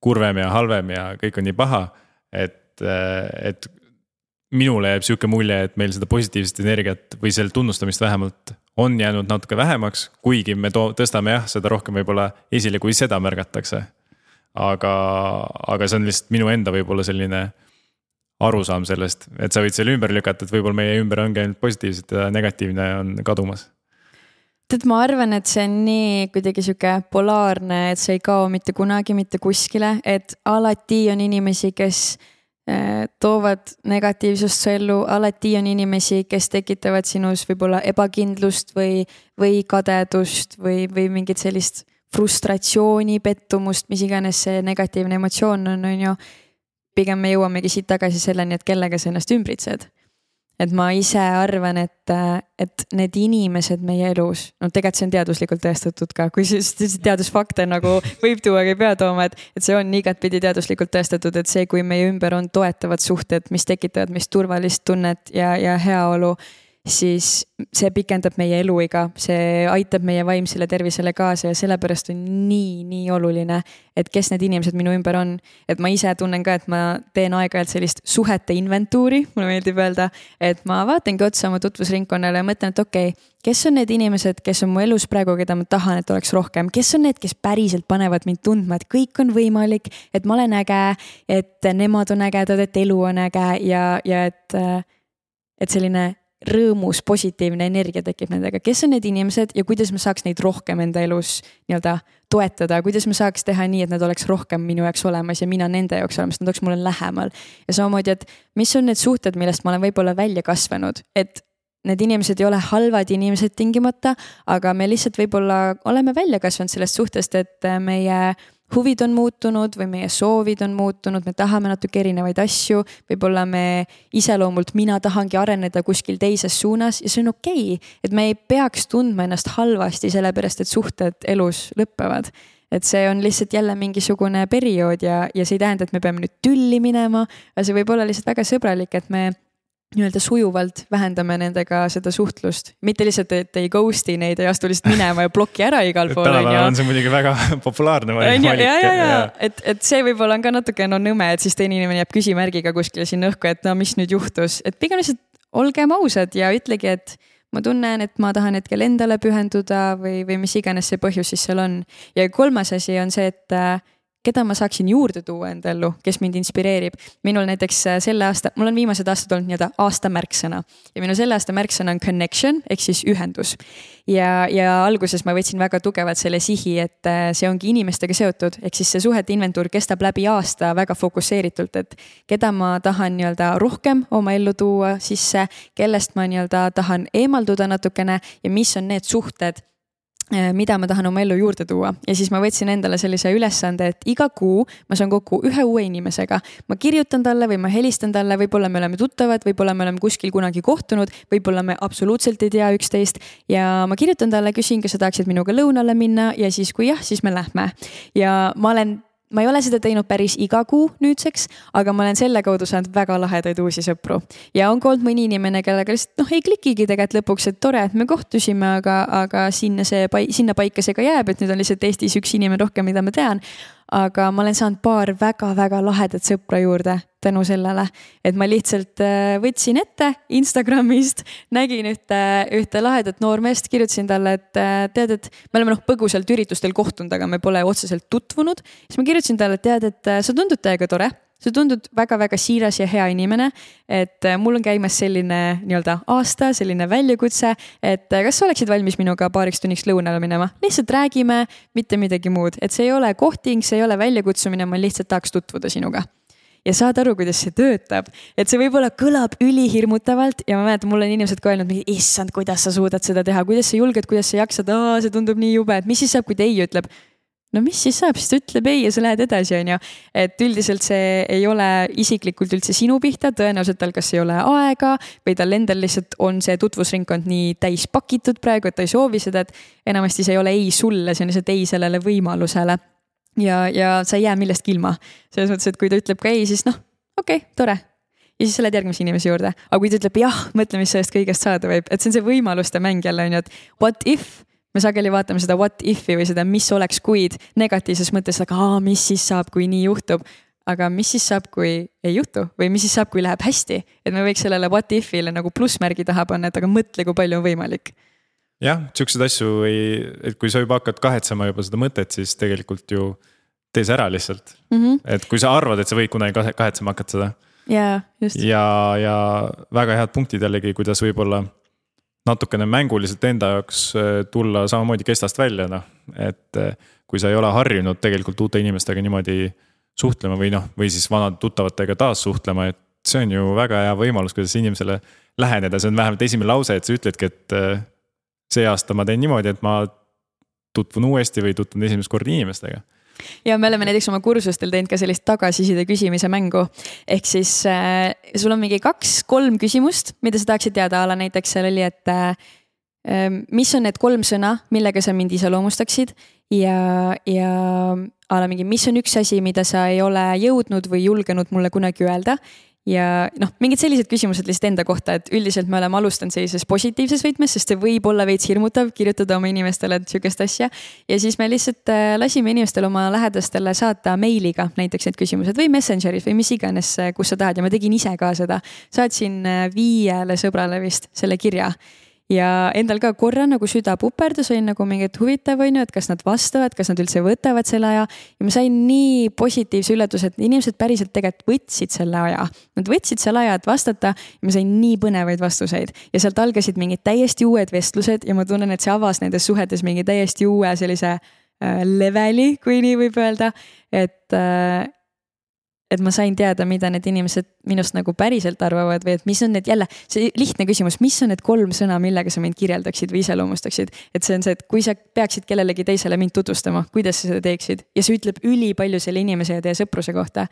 A: kurvem ja halvem ja kõik on nii paha. et, et minule jääb sihuke mulje, et meil seda positiivset energiat või selle tunnustamist vähemalt on jäänud natuke vähemaks, kuigi me to-, tõstame jah, seda rohkem võib-olla esile, kui seda märgatakse. aga, aga see on lihtsalt minu enda võib-olla selline arusaam sellest, et sa võid selle ümber lükata, et võib-olla meie ümber ongi ainult positiivset ja negatiivne on kadumas
B: tead, ma arvan, et see on nii kuidagi sihuke polaarne, et see ei kao mitte kunagi mitte kuskile, et alati on inimesi, kes toovad negatiivsust su ellu, alati on inimesi, kes tekitavad sinus võib-olla ebakindlust või, või kadedust või, või mingit sellist frustratsiooni, pettumust, mis iganes see negatiivne emotsioon on, on ju. pigem me jõuamegi siit tagasi selleni, et kellega sa ennast ümbritsed et ma ise arvan, et, et need inimesed meie elus, no tegelikult see on teaduslikult tõestatud ka, kui teadusfakte nagu võib tuua, aga ei pea tooma, et, et see on igatpidi teaduslikult tõestatud, et see, kui meie ümber on toetavad suhted, mis tekitavad meist turvalist tunnet ja, ja heaolu, siis see pikendab meie eluiga, see aitab meie vaimsele tervisele kaasa ja sellepärast on nii, nii oluline, et kes need inimesed minu ümber on. et ma ise tunnen ka, et ma teen aeg-ajalt sellist suhete inventuuri, mulle meeldib öelda, et ma vaatangi otsa oma tutvusringkonnale ja mõtlen, et okei okay,, kes on need inimesed, kes on mu elus praegu, keda ma tahan, et oleks rohkem, kes on need, kes päriselt panevad mind tundma, et kõik on võimalik, et ma olen äge, et nemad on ägedad, et elu on äge ja, ja et, et selline rõõmus, positiivne energia tekib nendega, kes on need inimesed ja kuidas ma saaks neid rohkem enda elus nii-öelda toetada, kuidas ma saaks teha nii, et nad oleks rohkem minu jaoks olemas ja mina nende jaoks olemas, nad oleks mulle lähemal. ja samamoodi, et mis on need suhted, millest ma olen võib-olla välja kasvanud, et need inimesed ei ole halvad inimesed tingimata, aga me lihtsalt võib-olla oleme välja kasvanud sellest suhtest, et meie huvid on muutunud või meie soovid on muutunud, me tahame natuke erinevaid asju. võib-olla me iseloomult, mina tahangi areneda kuskil teises suunas ja see on okei okay,. et me ei peaks tundma ennast halvasti, sellepärast et suhted elus lõpevad et see on lihtsalt jälle mingisugune periood ja, ja see ei tähenda, et me peame nüüd tülli minema, aga see võib olla lihtsalt väga sõbralik, et me nii-öelda sujuvalt vähendame nendega seda suhtlust, mitte lihtsalt, et ei ghost'i neid, ei astu lihtsalt minema ja ploki ära igal pool.
A: tänapäeval on see muidugi väga [laughs] populaarne valik.
B: ja, ja, ja, ja, et, et see võib-olla on ka natuke no nõme, et siis teine inimene jääb küsimärgiga kuskile sinna õhku, et no mis nüüd juhtus, et pigem lihtsalt olgem ausad ja ütlegi, et ma tunnen, et ma tahan hetkel endale pühenduda või, või mis iganes see põhjus siis seal on. ja kolmas asi on see, et keda ma saaksin juurde tuua enda ellu, kes mind inspireerib. minul näiteks äh, selle aasta, mul on viimased aastad olnud nii-öelda aasta märksõna ja minu selle aasta märksõna on connection ehk siis ühendus. ja, ja alguses ma võtsin väga tugevalt selle sihi, et äh, see ongi inimestega seotud, ehk siis see suhete inventuur kestab läbi aasta väga fokusseeritult, et keda ma tahan nii-öelda rohkem oma ellu tuua sisse, kellest ma nii-öelda tahan eemalduda natukene ja mis on need suhted mida ma tahan oma ellu juurde tuua ja siis ma võtsin endale sellise ülesande, et iga kuu ma saan kokku ühe uue inimesega. ma kirjutan talle või ma helistan talle, võib-olla me oleme tuttavad, võib-olla me oleme kuskil kunagi kohtunud, võib-olla me absoluutselt ei tea üksteist. ja ma kirjutan talle, küsin, kas sa tahaksid minuga lõunale minna ja siis, kui jah, siis me lähme. ja ma olen ma ei ole seda teinud päris iga kuu nüüdseks, aga ma olen selle kaudu saanud väga lahedaid uusi sõpru. ja on ka olnud mõni inimene, kellega lihtsalt noh, ei klikigi tegelikult lõpuks, et tore, et me kohtusime, aga, aga sinna see, sinna paika see ka jääb, et nüüd on lihtsalt Eestis üks inimene rohkem, mida ma tean aga ma olen saanud paar väga-väga lahedat sõpra juurde tänu sellele, et ma lihtsalt äh, võtsin ette Instagramist, nägin ühte, ühte lahedat noormeest, kirjutasin talle, et äh, tead, et me oleme noh, põgusalt üritustel kohtunud, aga me pole otseselt tutvunud. siis ma kirjutasin talle, et tead, et äh, sa tundud täiega tore sa tundud väga-väga siiras ja hea inimene. et äh, mul on käimas selline nii-öelda aasta, selline väljakutse, et äh, kas sa oleksid valmis minuga paariks tunniks lõunale minema, lihtsalt räägime, mitte midagi muud, et see ei ole kohting, see ei ole väljakutsumine, ma lihtsalt tahaks tutvuda sinuga. Ja saad aru, kuidas see töötab, et see võib-olla kõlab ülihirmutavalt ja ma mäletan, mulle on inimesed ka öelnud, issand, kuidas sa suudad seda teha, kuidas sa julged, kuidas sa jaksad, see tundub nii jube, et mis siis saab, kui ta ei ütleb no mis siis saab, siis ta ütleb ei ja sa lähed edasi, on ju. et üldiselt see ei ole isiklikult üldse sinu pihta, tõenäoliselt tal kas ei ole aega või tal endal lihtsalt on see tutvusringkond nii täis pakitud praegu, et ta ei soovi seda, et enamasti see ei ole ei sulle, see on lihtsalt ei sellele võimalusele. ja, ja sa ei jää millestki ilma. selles mõttes, et kui ta ütleb ka ei, siis noh, okei okay,, tore, ja siis sa lähed järgmise inimese juurde. aga kui ta ütleb jah, mõtle, mis sellest kõigest saada võib, et see on see võimaluste mäng jälle on ju, et what if me sageli vaatame seda what if'i või seda, mis oleks, kuid negatiivses mõttes, aga aa, mis siis saab, kui nii juhtub. aga mis siis saab, kui ei juhtu või mis siis saab, kui läheb hästi, et me võiks sellele what if'ile nagu plussmärgi taha panna, et aga mõtle, kui palju on võimalik
A: jah, siukseid asju ei, et kui sa juba hakkad kahetsema juba seda mõtet, siis tegelikult ju tee see ära lihtsalt mm. -hmm. et kui sa arvad, et sa võid kunagi kahetsema hakata seda.
B: just.
A: ja, ja väga head punktid jällegi, kuidas võib-olla natukene mänguliselt enda jaoks äh, tulla samamoodi kestast välja, noh. et äh, kui sa ei ole harjunud tegelikult uute inimestega niimoodi suhtlema või noh, või siis vanade tuttavatega taas suhtlema, et see on ju väga hea võimalus, kuidas inimesele läheneda, see on vähemalt esimene lause, et sa ütledki, et äh, see aasta ma teen niimoodi, et ma tutvun uuesti või tutvun esimest korda inimestega
B: ja me oleme näiteks oma kursustel teinud ka sellist tagasiside küsimise mängu. ehk siis äh, sul on mingi kaks-kolm küsimust, mida sa tahaksid teada, a la näiteks seal oli, et äh, ähm, mis on need kolm sõna, millega sa mind iseloomustaksid? Ja, ja a la mingi, mis on üks asi, mida sa ei ole jõudnud või julgenud mulle kunagi öelda ja noh, mingid sellised küsimused lihtsalt enda kohta, et üldiselt me oleme alustanud sellises positiivses võtmes, sest see võib olla veits hirmutav kirjutada oma inimestele sihukest asja. ja siis me lihtsalt äh, lasime inimestel oma lähedastele saata meiliga näiteks need küsimused või Messengeris või mis iganes, kus sa tahad ja ma tegin ise ka seda. saatsin viiele sõbrale vist selle kirja ja endal ka korra nagu süda puperdus, olin nagu mingi, et huvitav on ju, et kas nad vastavad, kas nad üldse võtavad selle aja. ja ma sain nii positiivse üllatuse, et inimesed päriselt tegelikult võtsid selle aja. Nad võtsid selle aja, et vastata ja ma sain nii põnevaid vastuseid ja sealt algasid mingid täiesti uued vestlused ja ma tunnen, et see avas nendes suhetes mingi täiesti uue sellise äh, leveli, kui nii võib öelda. et äh, et ma sain teada, mida need inimesed minust nagu päriselt arvavad või et mis on need jälle, see lihtne küsimus, mis on need kolm sõna, millega sa mind kirjeldaksid või iseloomustaksid. et see on see, et kui sa peaksid kellelegi teisele mind tutvustama, kuidas sa seda teeksid ja see ütleb ülipalju selle inimese ja teie sõpruse kohta.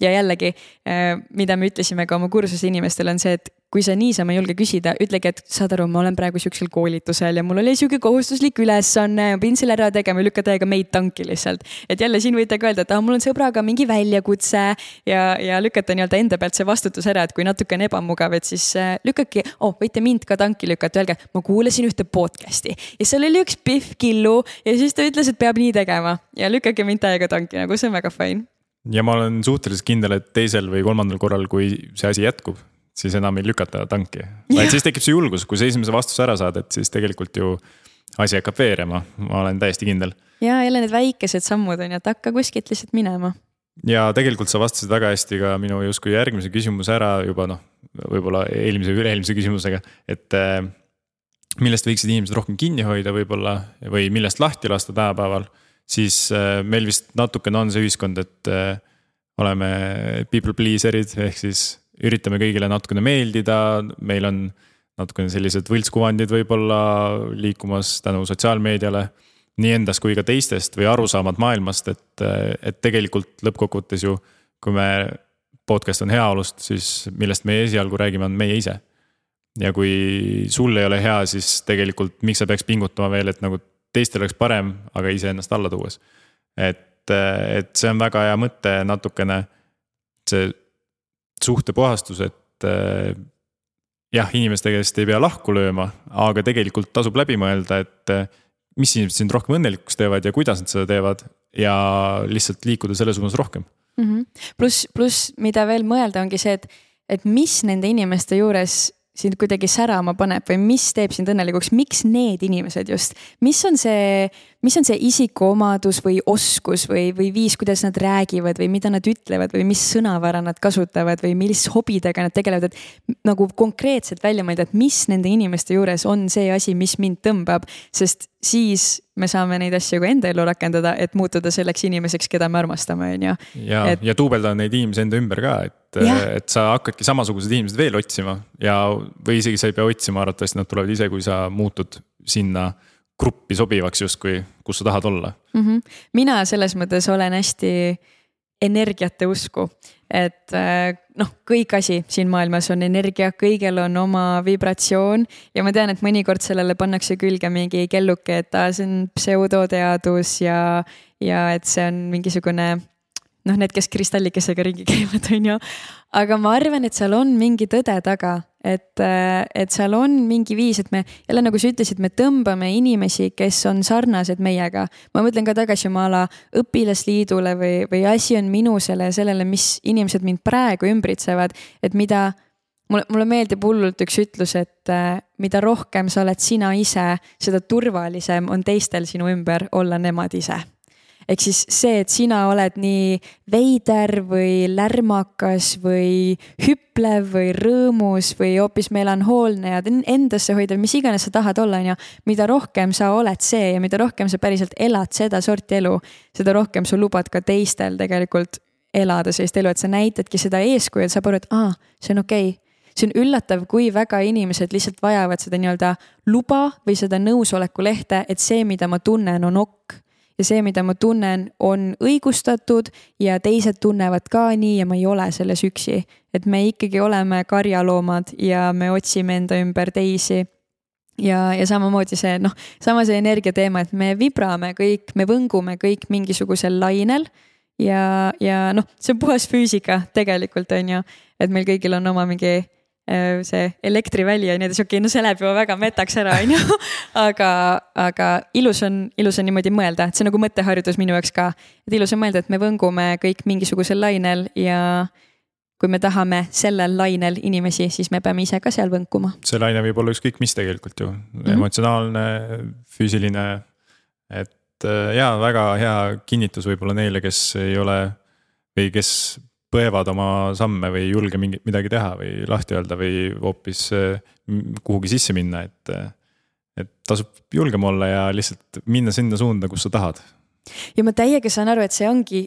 B: ja jällegi, äh, mida me ütlesime ka oma kursuse inimestele, on see, et kui sa niisama ei julge küsida, ütlegi, et saad aru, ma olen praegu sihukesel koolitusel ja mul oli sihuke kohustuslik ülesanne, ma pidin selle ära tegema ja lükka täiega meid tanki lihtsalt. et jälle siin võite ka öelda, et ah, mul on sõbraga mingi väljakutse. Ja, ja lükata nii-öelda enda pealt see vastutus ära, et kui natuke on ebamugav, et siis äh, lükake, oh, võite mind ka tanki lükata, öelge, ma kuulasin ühte podcast'i. Ja seal oli üks Pihv Killu ja siis ta ütles, et peab nii tegema. Ja lükake mind täiega tanki, nagu see on väga fine.
A: Ja ma olen suhteliselt kindel, et teisel või kolmandal korral, kui see asi jätkub, siis enam ei lükata tanki. [laughs] vaid siis tekib see julgus, kui sa esimese vastuse ära saad, et siis tegelikult ju asi hakkab veerema, ma olen täiesti kindel.
B: ja jälle need väikesed sammud on ju, et hakka kuskilt lihtsalt minema.
A: ja tegelikult sa vastasid väga hästi ka minu justkui järgmise küsimuse ära juba noh, võib-olla eelmise üle-eelmise küsimusega, et äh, millest võiksid inimesed rohkem kinni hoida võib-olla või millest lahti lasta tänapäeval, siis äh, meil vist natukene on see ühiskond, et äh, oleme people pleaser'id ehk siis üritame kõigile natukene meeldida, meil on natukene sellised võltskuvandid võib-olla liikumas tänu sotsiaalmeediale. nii endast kui ka teistest või arusaamad maailmast, et, et tegelikult lõppkokkuvõttes ju, kui me, podcast on heaolust, siis millest me esialgu räägime, on meie ise. ja kui sul ei ole hea, siis tegelikult miks sa peaks pingutama veel, et nagu teistel oleks parem, aga iseennast alla tuues. et, et see on väga hea mõte natukene see suhtepuhastus, et äh, jah, inimeste käest ei pea lahku lööma, aga tegelikult tasub läbi mõelda, et äh, mis inimesed sind rohkem õnnelikuks teevad ja kuidas nad seda teevad ja lihtsalt liikuda selle suunas rohkem.
B: Mm -hmm.. pluss, pluss, mida veel mõelda, ongi see, et, et mis nende inimeste juures sind kuidagi särama paneb või mis teeb sind õnnelikuks, miks need inimesed just, mis on see, mis on see isikuomadus või oskus või, või viis, kuidas nad räägivad või mida nad ütlevad või mis sõnavara nad kasutavad või milliste hobidega nad tegelevad, et nagu konkreetselt välja mõelda, et mis nende inimeste juures on see asi, mis mind tõmbab, sest siis me saame neid asju ka enda ellu rakendada, et muutuda selleks inimeseks, keda me armastame, on ju.
A: ja et..., ja duubeldada neid inimesi enda ümber ka, et, et sa hakkadki samasugused inimesed veel otsima ja, või isegi sa ei pea otsima, arvatavasti nad tulevad ise, kui sa muutud sinna gruppi sobivaks justkui, kus sa tahad olla
B: mm. -hmm. mina selles mõttes olen hästi energiate usku, et äh, noh, kõik asi siin maailmas on energia, kõigel on oma vibratsioon ja ma tean, et mõnikord sellele pannakse külge mingi kelluke, et aa, see on pseudoteadus ja, ja et see on mingisugune noh, need, kes kristallikesega ringi käivad, [laughs] on ju. aga ma arvan, et seal on mingi tõde taga et, äh, et seal on mingi viis, et me jälle nagu sa ütlesid, me tõmbame inimesi, kes on sarnased meiega. ma mõtlen ka tagasi oma ala õpilasliidule või, või asi on minusele ja sellele, mis inimesed mind praegu ümbritsevad, et mida mulle, mulle meeldib hullult üks ütlus, et äh, mida rohkem sa oled sina ise, seda turvalisem on teistel sinu ümber olla nemad ise ehk siis see, et sina oled nii veider või lärmakas või hüplev või rõõmus või hoopis melanhoolne ja endasse hoidev, mis iganes sa tahad olla, on ju. mida rohkem sa oled see ja mida rohkem sa päriselt elad sedasorti elu, seda rohkem sa lubad ka teistel tegelikult elada sellist elu, et sa näitadki seda eeskuju, et saab aru, et aa, see on okei okay see on üllatav, kui väga inimesed lihtsalt vajavad seda nii-öelda luba või seda nõusoleku lehte, et see, mida ma tunnen, on ok ja see, mida ma tunnen, on õigustatud ja teised tunnevad ka nii ja ma ei ole selles üksi. et me ikkagi oleme karjaloomad ja me otsime enda ümber teisi ja, ja samamoodi see noh, sama see energia teema, et me vibrame kõik, me võngume kõik mingisugusel lainel ja, ja noh, see on puhas füüsika tegelikult on ju. et meil kõigil on oma mingi see elektriväli on ju, siis okei okay,, no see läheb juba väga metaks ära, [laughs] on ju. aga, aga ilus on, ilus on niimoodi mõelda, et see on nagu mõtteharjutus minu jaoks ka. et ilus on mõelda, et me võngume kõik mingisugusel lainel ja kui me tahame sellel lainel inimesi, siis me peame ise ka seal võnkuma.
A: see laine võib olla ükskõik mis tegelikult ju mm, -hmm. emotsionaalne, füüsiline. et äh, ja väga hea kinnitus võib-olla neile, kes ei ole või kes põevad oma samme või ei julge mingit midagi teha või lahti öelda või hoopis äh, kuhugi sisse minna, et. Äh, et tasub julgem olla ja lihtsalt minna sinna suunda, kus sa tahad.
B: ja ma täiega saan aru, et see ongi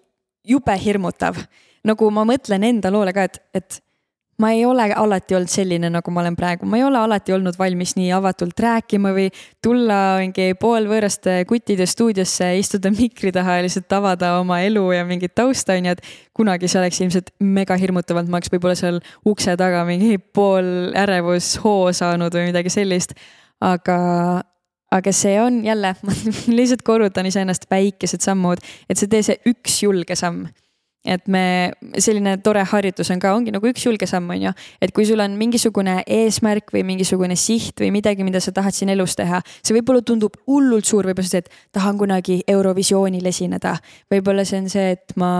B: jube hirmutav nagu ma mõtlen enda loole ka, et, et ma ei ole alati olnud selline, nagu ma olen praegu, ma ei ole alati olnud valmis nii avatult rääkima või tulla mingi poolvõõraste kuttide stuudiosse, istuda mikri taha ja lihtsalt avada oma elu ja mingit tausta, on ju, et kunagi see oleks ilmselt mega hirmutavalt, ma oleks võib-olla seal ukse taga mingi pool ärevushoo saanud või midagi sellist. aga, aga see on jälle, [laughs] ma lihtsalt korrutan iseennast väikesed sammud, et see tee see üks julge samm et me, selline tore harjutus on ka, ongi nagu üks julge samm, on ju. et kui sul on mingisugune eesmärk või mingisugune siht või midagi, mida sa tahad siin elus teha, see võib-olla tundub hullult suur, võib-olla see, et tahan kunagi Eurovisioonil esineda. võib-olla see on see, et ma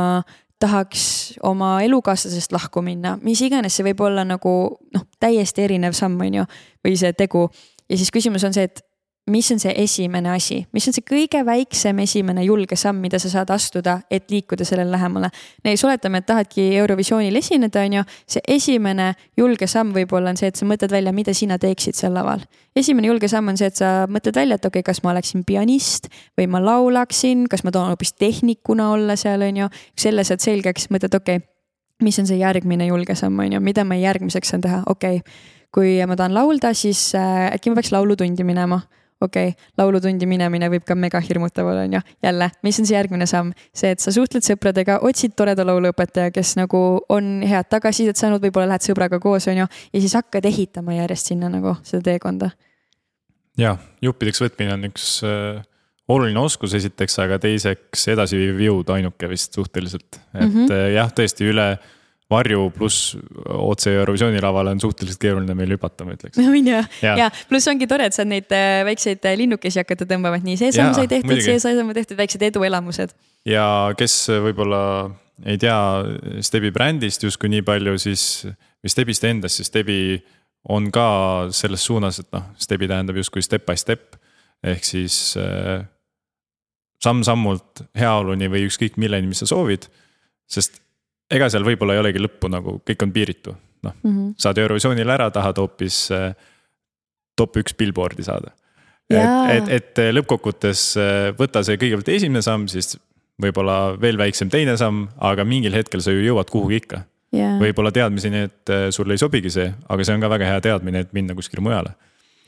B: tahaks oma elukaaslasest lahku minna, mis iganes, see võib olla nagu noh, täiesti erinev samm, on ju, või see tegu. ja siis küsimus on see, et mis on see esimene asi, mis on see kõige väiksem esimene julge samm, mida sa saad astuda, et liikuda sellele lähemale. näiteks oletame, et tahadki Eurovisioonil esineda, on ju, see esimene julge samm võib-olla on see, et sa mõtled välja, mida sina teeksid seal laval. esimene julge samm on see, et sa mõtled välja, et okei okay,, kas ma oleksin pianist või ma laulaksin, kas ma tahan hoopis tehnikuna olla seal, on ju. selle saad selgeks, mõtled, okei okay,, mis on see järgmine julge samm, on ju, mida ma järgmiseks saan teha, okei okay. kui ma tahan laulda, siis äh, äkki ma peaks laulutundi minema okei okay,, laulutundi minemine võib ka mega hirmutav olla, on ju. jälle, mis on see järgmine samm? see, et sa suhtled sõpradega, otsid toreda lauluõpetaja, kes nagu on head tagasisidet saanud, võib-olla lähed sõbraga koos, on ju. ja siis hakkad ehitama järjest sinna nagu seda teekonda.
A: ja, juppideks võtmine on üks äh, oluline oskus esiteks, aga teiseks edasiviiv jõud ainuke vist suhteliselt. et mm -hmm. jah, tõesti üle varju pluss otse Eurovisiooni lavale on suhteliselt keeruline meil hüpata, ma ütleks.
B: on ju, ja, ja pluss ongi tore, et saad neid äh, väikseid äh, linnukesi hakata tõmbama, et nii, see samm sai tehtud, see samm tehtud, väiksed eduelamused.
A: ja kes võib-olla ei tea Stebi brändist justkui nii palju, siis või Stebist endast, siis Stebi on ka selles suunas, et noh, Stebi tähendab justkui step by step ehk siis äh, samm-sammult heaoluni või ükskõik milleni, mis sa soovid. sest ega seal võib-olla ei olegi lõppu nagu, kõik on piiritu, noh. Mm -hmm. saad Eurovisioonil ära, tahad hoopis äh, top üks billboard'i saada. et, et, et äh, lõppkokkuvõttes äh, võta see kõigepealt esimene samm, siis võib-olla veel väiksem teine samm, aga mingil hetkel sa ju jõuad kuhugi ikka. Yeah.. võib-olla teadmiseni, et sulle ei sobigi see, aga see on ka väga hea teadmine, et minna kuskile mujale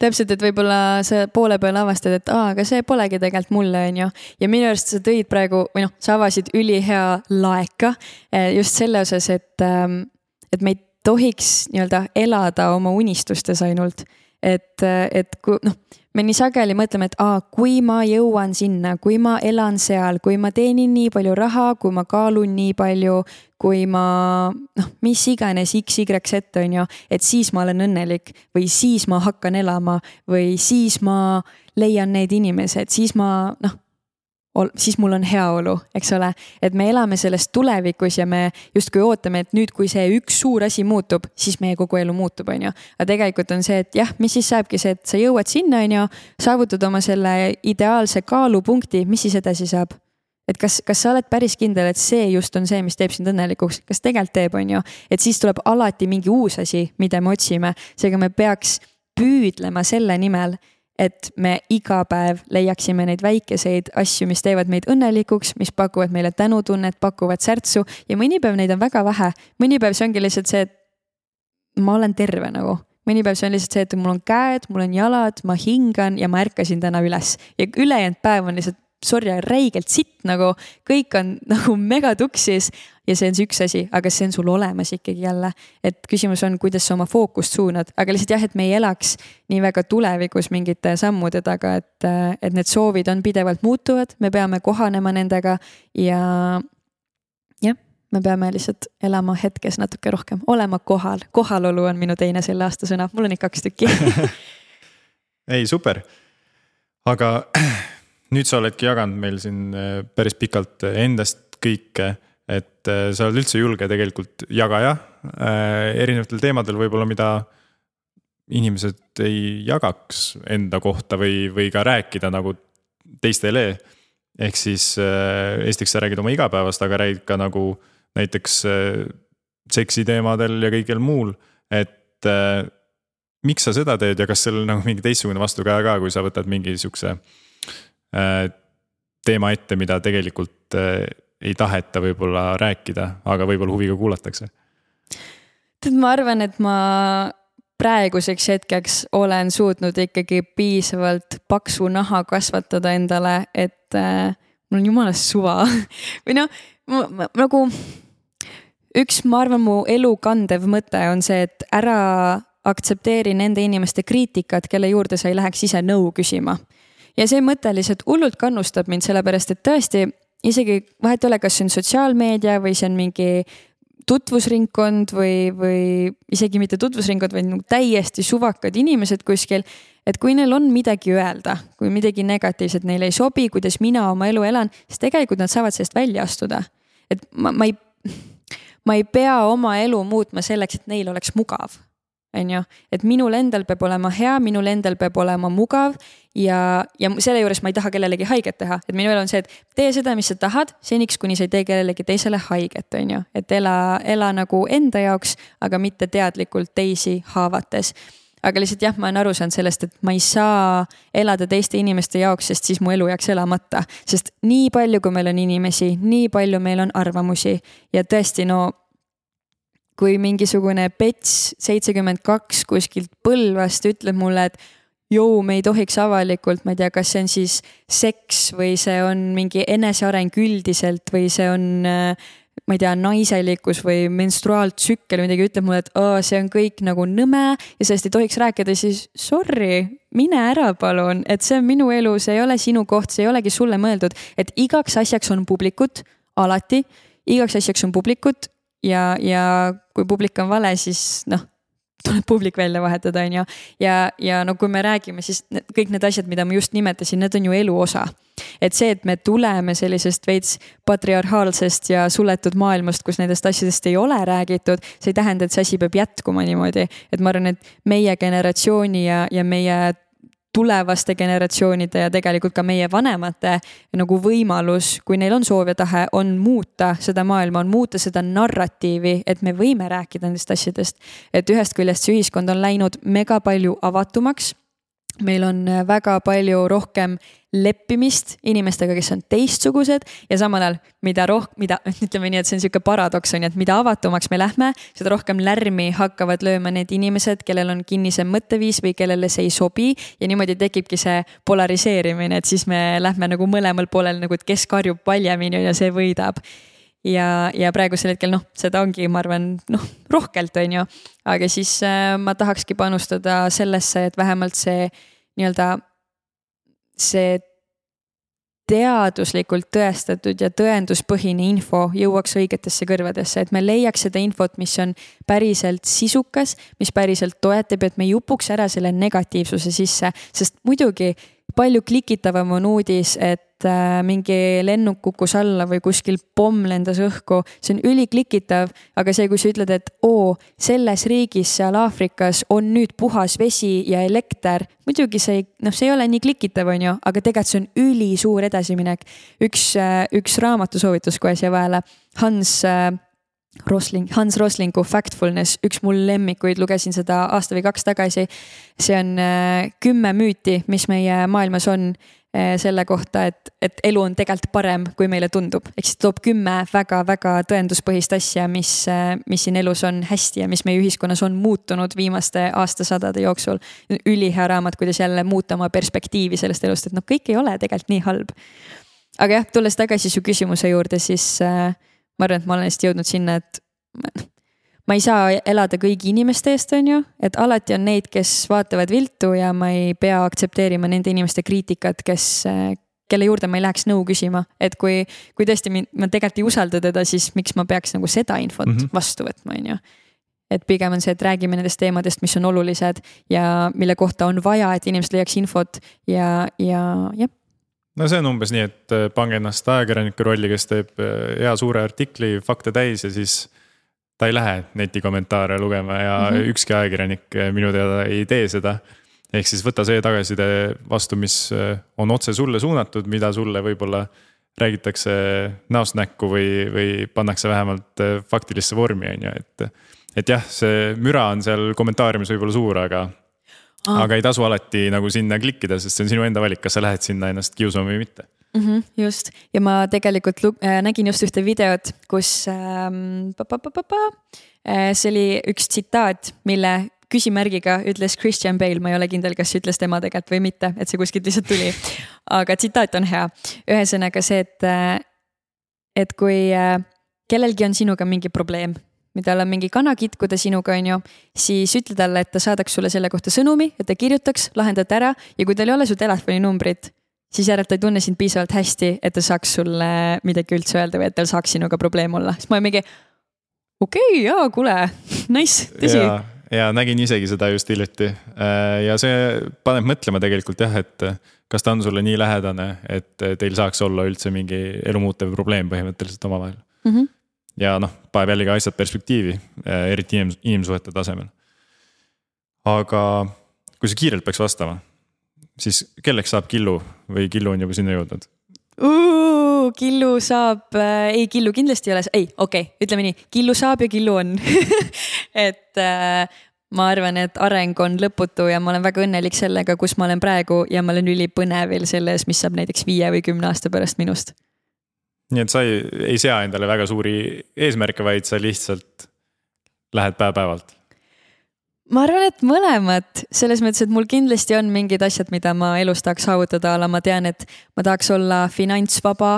B: täpselt, et võib-olla sa poole peal avastad, et aa, aga see polegi tegelikult mulle, on ju. ja minu arust sa tõid praegu või noh, sa avasid ülihea laeka eh, just selle osas, et, ähm, et me ei tohiks nii-öelda elada oma unistustes ainult. et, äh, et kui noh me nii sageli mõtleme, et aa, kui ma jõuan sinna, kui ma elan seal, kui ma teenin nii palju raha, kui ma kaalun nii palju, kui ma noh, mis iganes X, Y, Z on ju, et siis ma olen õnnelik või siis ma hakkan elama või siis ma leian need inimesed, siis ma noh siis mul on heaolu, eks ole. et me elame selles tulevikus ja me justkui ootame, et nüüd, kui see üks suur asi muutub, siis meie kogu elu muutub, on ju. aga tegelikult on see, et jah, mis siis saabki see, et sa jõuad sinna, on ju, saavutad oma selle ideaalse kaalupunkti, mis siis edasi saab? et kas, kas sa oled päris kindel, et see just on see, mis teeb sind õnnelikuks, kas tegelikult teeb, on ju, et siis tuleb alati mingi uus asi, mida me otsime, seega me peaks püüdlema selle nimel et me iga päev leiaksime neid väikeseid asju, mis teevad meid õnnelikuks, mis pakuvad meile tänutunnet, pakuvad särtsu. Ja mõni päev neid on väga vähe. mõni päev see ongi lihtsalt see, et ma olen terve nagu. Mõni päev see on lihtsalt see, et mul on käed, mul on jalad, ma hingan ja ma ärkasin täna üles. Ja ülejäänud päev on lihtsalt sorry, räigelt sitt nagu, kõik on [laughs] nagu megatuksis ja see on see üks asi, aga see on sul olemas ikkagi jälle. et küsimus on, kuidas sa oma fookust suunad, aga lihtsalt jah, et me ei elaks nii väga tulevikus mingite sammude taga, et, et need soovid on pidevalt muutuvad, me peame kohanema nendega ja jah, me peame lihtsalt elama hetkes natuke rohkem, olema kohal, kohalolu on minu teine selle aasta sõna, mul on ikka kaks tükki [laughs]
A: ei, super. aga [clears throat] nüüd sa oledki jaganud meil siin äh, päris pikalt endast kõike, et äh, sa oled üldse julge tegelikult jagaja erinevatel teemadel võib-olla, mida inimesed ei jagaks enda kohta või, või ka rääkida nagu teistele. ehk siis esiteks sa räägid oma igapäevast, aga räägid ka nagu näiteks seksi teemadel ja kõigil muul, et miks sa seda teed ja kas seal nagu mingi teistsugune vastukaja ka, kui sa võtad mingi sihukese äh, teema ette, mida tegelikult äh, ei taheta võib-olla rääkida, aga võib-olla huviga kuulatakse?
B: tead, ma arvan, et ma praeguseks hetkeks olen suutnud ikkagi piisavalt paksu naha kasvatada endale, et äh, mul on jumala suva [laughs] või noh, nagu üks, ma arvan, mu elu kandev mõte on see, et ära aktsepteeri nende inimeste kriitikat, kelle juurde sa ei läheks ise nõu küsima. Ja see mõte lihtsalt hullult kannustab mind, sellepärast et tõesti isegi vahet ei ole, kas see on sotsiaalmeedia või see on mingi tutvusringkond või, või isegi mitte tutvusringkond, vaid nagu täiesti suvakad inimesed kuskil. et kui neil on midagi öelda, kui midagi negatiivset neile ei sobi, kuidas mina oma elu elan, siis tegelikult nad saavad sellest välja astuda. et ma, ma ei, ma ei pea oma elu muutma selleks, et neil oleks mugav on ju, et minul endal peab olema hea, minul endal peab olema mugav ja, ja selle juures ma ei taha kellelegi haiget teha, et minu elu on see, et tee seda, mis sa tahad, seniks kuni sa ei tee kellelegi teisele haiget, on ju, et ela, ela nagu enda jaoks, aga mitte teadlikult teisi haavates. Aga lihtsalt jah, ma olen aru saanud sellest, et ma ei saa elada teiste inimeste jaoks, sest siis mu elu jääks elamata. sest nii palju, kui meil on inimesi, nii palju meil on arvamusi. Ja tõesti, no kui mingisugune Pets seitsekümmend kaks kuskilt Põlvast ütleb mulle, et jõu, me ei tohiks avalikult, ma ei tea, kas see on siis seks või see on mingi eneseareng üldiselt või see on ma ei tea, naiselikkus või menstruaaltsükkel või midagi, ütleb mulle, et oo, see on kõik nagu nõme ja sellest ei tohiks rääkida, siis sorry, mine ära, palun, et see on minu elu, see ei ole sinu koht, see ei olegi sulle mõeldud, et igaks asjaks on publikut, alati, igaks asjaks on publikut ja, ja kui publik on vale, siis noh, tuleb publik välja vahetada, on ju. ja, ja no kui me räägime, siis kõik need asjad, mida ma just nimetasin, need on ju elu osa. et see, et me tuleme sellisest veits patriarhaalsest ja suletud maailmast, kus nendest asjadest ei ole räägitud, see ei tähenda, et see asi peab jätkuma niimoodi. et ma arvan, et meie generatsiooni ja, ja meie tulevaste generatsioonide ja tegelikult ka meie vanemate nagu võimalus, kui neil on soov ja tahe, on muuta seda maailma, on muuta seda narratiivi, et me võime rääkida nendest asjadest. et ühest küljest see ühiskond on läinud mega palju avatumaks meil on äh, väga palju rohkem leppimist inimestega, kes on teistsugused ja samal ajal, mida roh-, mida [laughs] ütleme nii, et see on sihuke paradoks on ju, et mida avatumaks me lähme, seda rohkem lärmi hakkavad lööma need inimesed, kellel on kinnisem mõtteviis või kellele see ei sobi. ja niimoodi tekibki see polariseerimine, et siis me lähme nagu mõlemal poolel nagu, et kes karjub valjemini ja see võidab ja, ja praegusel hetkel noh, seda ongi, ma arvan, noh rohkelt, on ju. aga siis äh, ma tahakski panustada sellesse, et vähemalt see nii-öelda see teaduslikult tõestatud ja tõenduspõhine info jõuaks õigetesse kõrvadesse, et me leiaks seda infot, mis on päriselt sisukas, mis päriselt toetab, et me ei upuks ära selle negatiivsuse sisse, sest muidugi palju klikitavam on uudis, et äh, mingi lennuk kukkus alla või kuskil pomm lendas õhku, see on üliklikitav, aga see, kui sa ütled, et oo, selles riigis seal Aafrikas on nüüd puhas vesi ja elekter, muidugi see ei, noh, see ei ole nii klikitav, on ju, aga tegelikult see on ülisuur edasiminek. üks, äh, üks raamatusoovitus kohe siia vahele, Hans äh, Rosling, Hans Roslingu Factfulness, üks mul lemmikuid, lugesin seda aasta või kaks tagasi. see on äh, kümme müüti, mis meie maailmas on äh, selle kohta, et, et elu on tegelikult parem, kui meile tundub. ehk siis toob kümme väga-väga tõenduspõhist asja, mis, äh, mis siin elus on hästi ja mis meie ühiskonnas on muutunud viimaste aastasadade jooksul. ülihea raamat, kuidas jälle muuta oma perspektiivi sellest elust, et noh, kõik ei ole tegelikult nii halb. aga jah, tulles tagasi su küsimuse juurde, siis äh, ma arvan, et ma olen lihtsalt jõudnud sinna, et ma ei saa elada kõigi inimeste eest, on ju, et alati on neid, kes vaatavad viltu ja ma ei pea aktsepteerima nende inimeste kriitikat, kes, kelle juurde ma ei läheks nõu küsima, et kui, kui tõesti mind, ma tegelikult ei usalda teda, siis miks ma peaks nagu seda infot mm -hmm. vastu võtma, on ju et pigem on see, et räägime nendest teemadest, mis on olulised ja mille kohta on vaja, et inimesed leiaks infot ja, ja jah.
A: No see on umbes nii, et äh, pange ennast ajakirjaniku rolli, kes teeb äh, hea suure artikli fakte täis ja siis ta ei lähe netikommentaare lugema ja mm -hmm. ükski ajakirjanik äh, minu teada ei tee seda ehk siis võta see tagasiside vastu, mis on otse sulle suunatud, mida sulle võib-olla räägitakse näost näkku või, või pannakse vähemalt äh, faktilisse vormi, on ju, et. et jah, see müra on seal kommentaariumis võib-olla suur, aga ah., aga ei tasu alati nagu sinna klikkida, sest see on sinu enda valik, kas sa lähed sinna ennast kiusama või mitte
B: mm. -hmm, just ja ma tegelikult äh, nägin just ühte videot, kus ähm, pa, pa, pa, äh, see oli üks tsitaat, mille küsimärgiga ütles Christian Bale, ma ei ole kindel, kas ütles tema tegelikult või mitte, et see kuskilt lihtsalt tuli. [laughs] aga tsitaat on hea, ühesõnaga see, et, et kui kellelgi on sinuga mingi probleem, tal on mingi kana kitkuda sinuga, on ju, siis ütle talle, et ta saadaks sulle selle kohta sõnumi, et ta kirjutaks, lahendate ära ja kui tal ei ole su telefoninumbrit, siis järelikult ta ei tunne sind piisavalt hästi, et ta saaks sulle midagi üldse öelda või et tal saaks sinuga probleem olla, siis ma olen mingi okei okay,, jaa, kuule, [laughs] nice, tõsi
A: ja nägin isegi seda just hiljuti äh, ja see paneb mõtlema tegelikult jah, et kas ta on sulle nii lähedane, et teil saaks olla üldse mingi elumuutev probleem põhimõtteliselt omavahel mm. -hmm. ja noh, paneb jällegi asjad perspektiivi, äh, eriti inim-, inimsuhete tasemel. aga kui sa kiirelt peaks vastama, siis kelleks saab Killu või Killu on juba sinna jõudnud?
B: Killu saab äh,, ei Killu kindlasti ei ole, ei okei okay,, ütleme nii, Killu saab ja Killu on [laughs] et äh, ma arvan, et areng on lõputu ja ma olen väga õnnelik sellega, kus ma olen praegu ja ma olen ülipõnevil selles, mis saab näiteks viie või kümne aasta pärast minust.
A: Nii et sa ei, ei sea endale väga suuri eesmärke, vaid sa lihtsalt lähed päev-päevalt?
B: ma arvan, et mõlemat, selles mõttes, et mul kindlasti on mingid asjad, mida ma elus tahaks saavutada, aga ma tean, et ma tahaks olla finantsvaba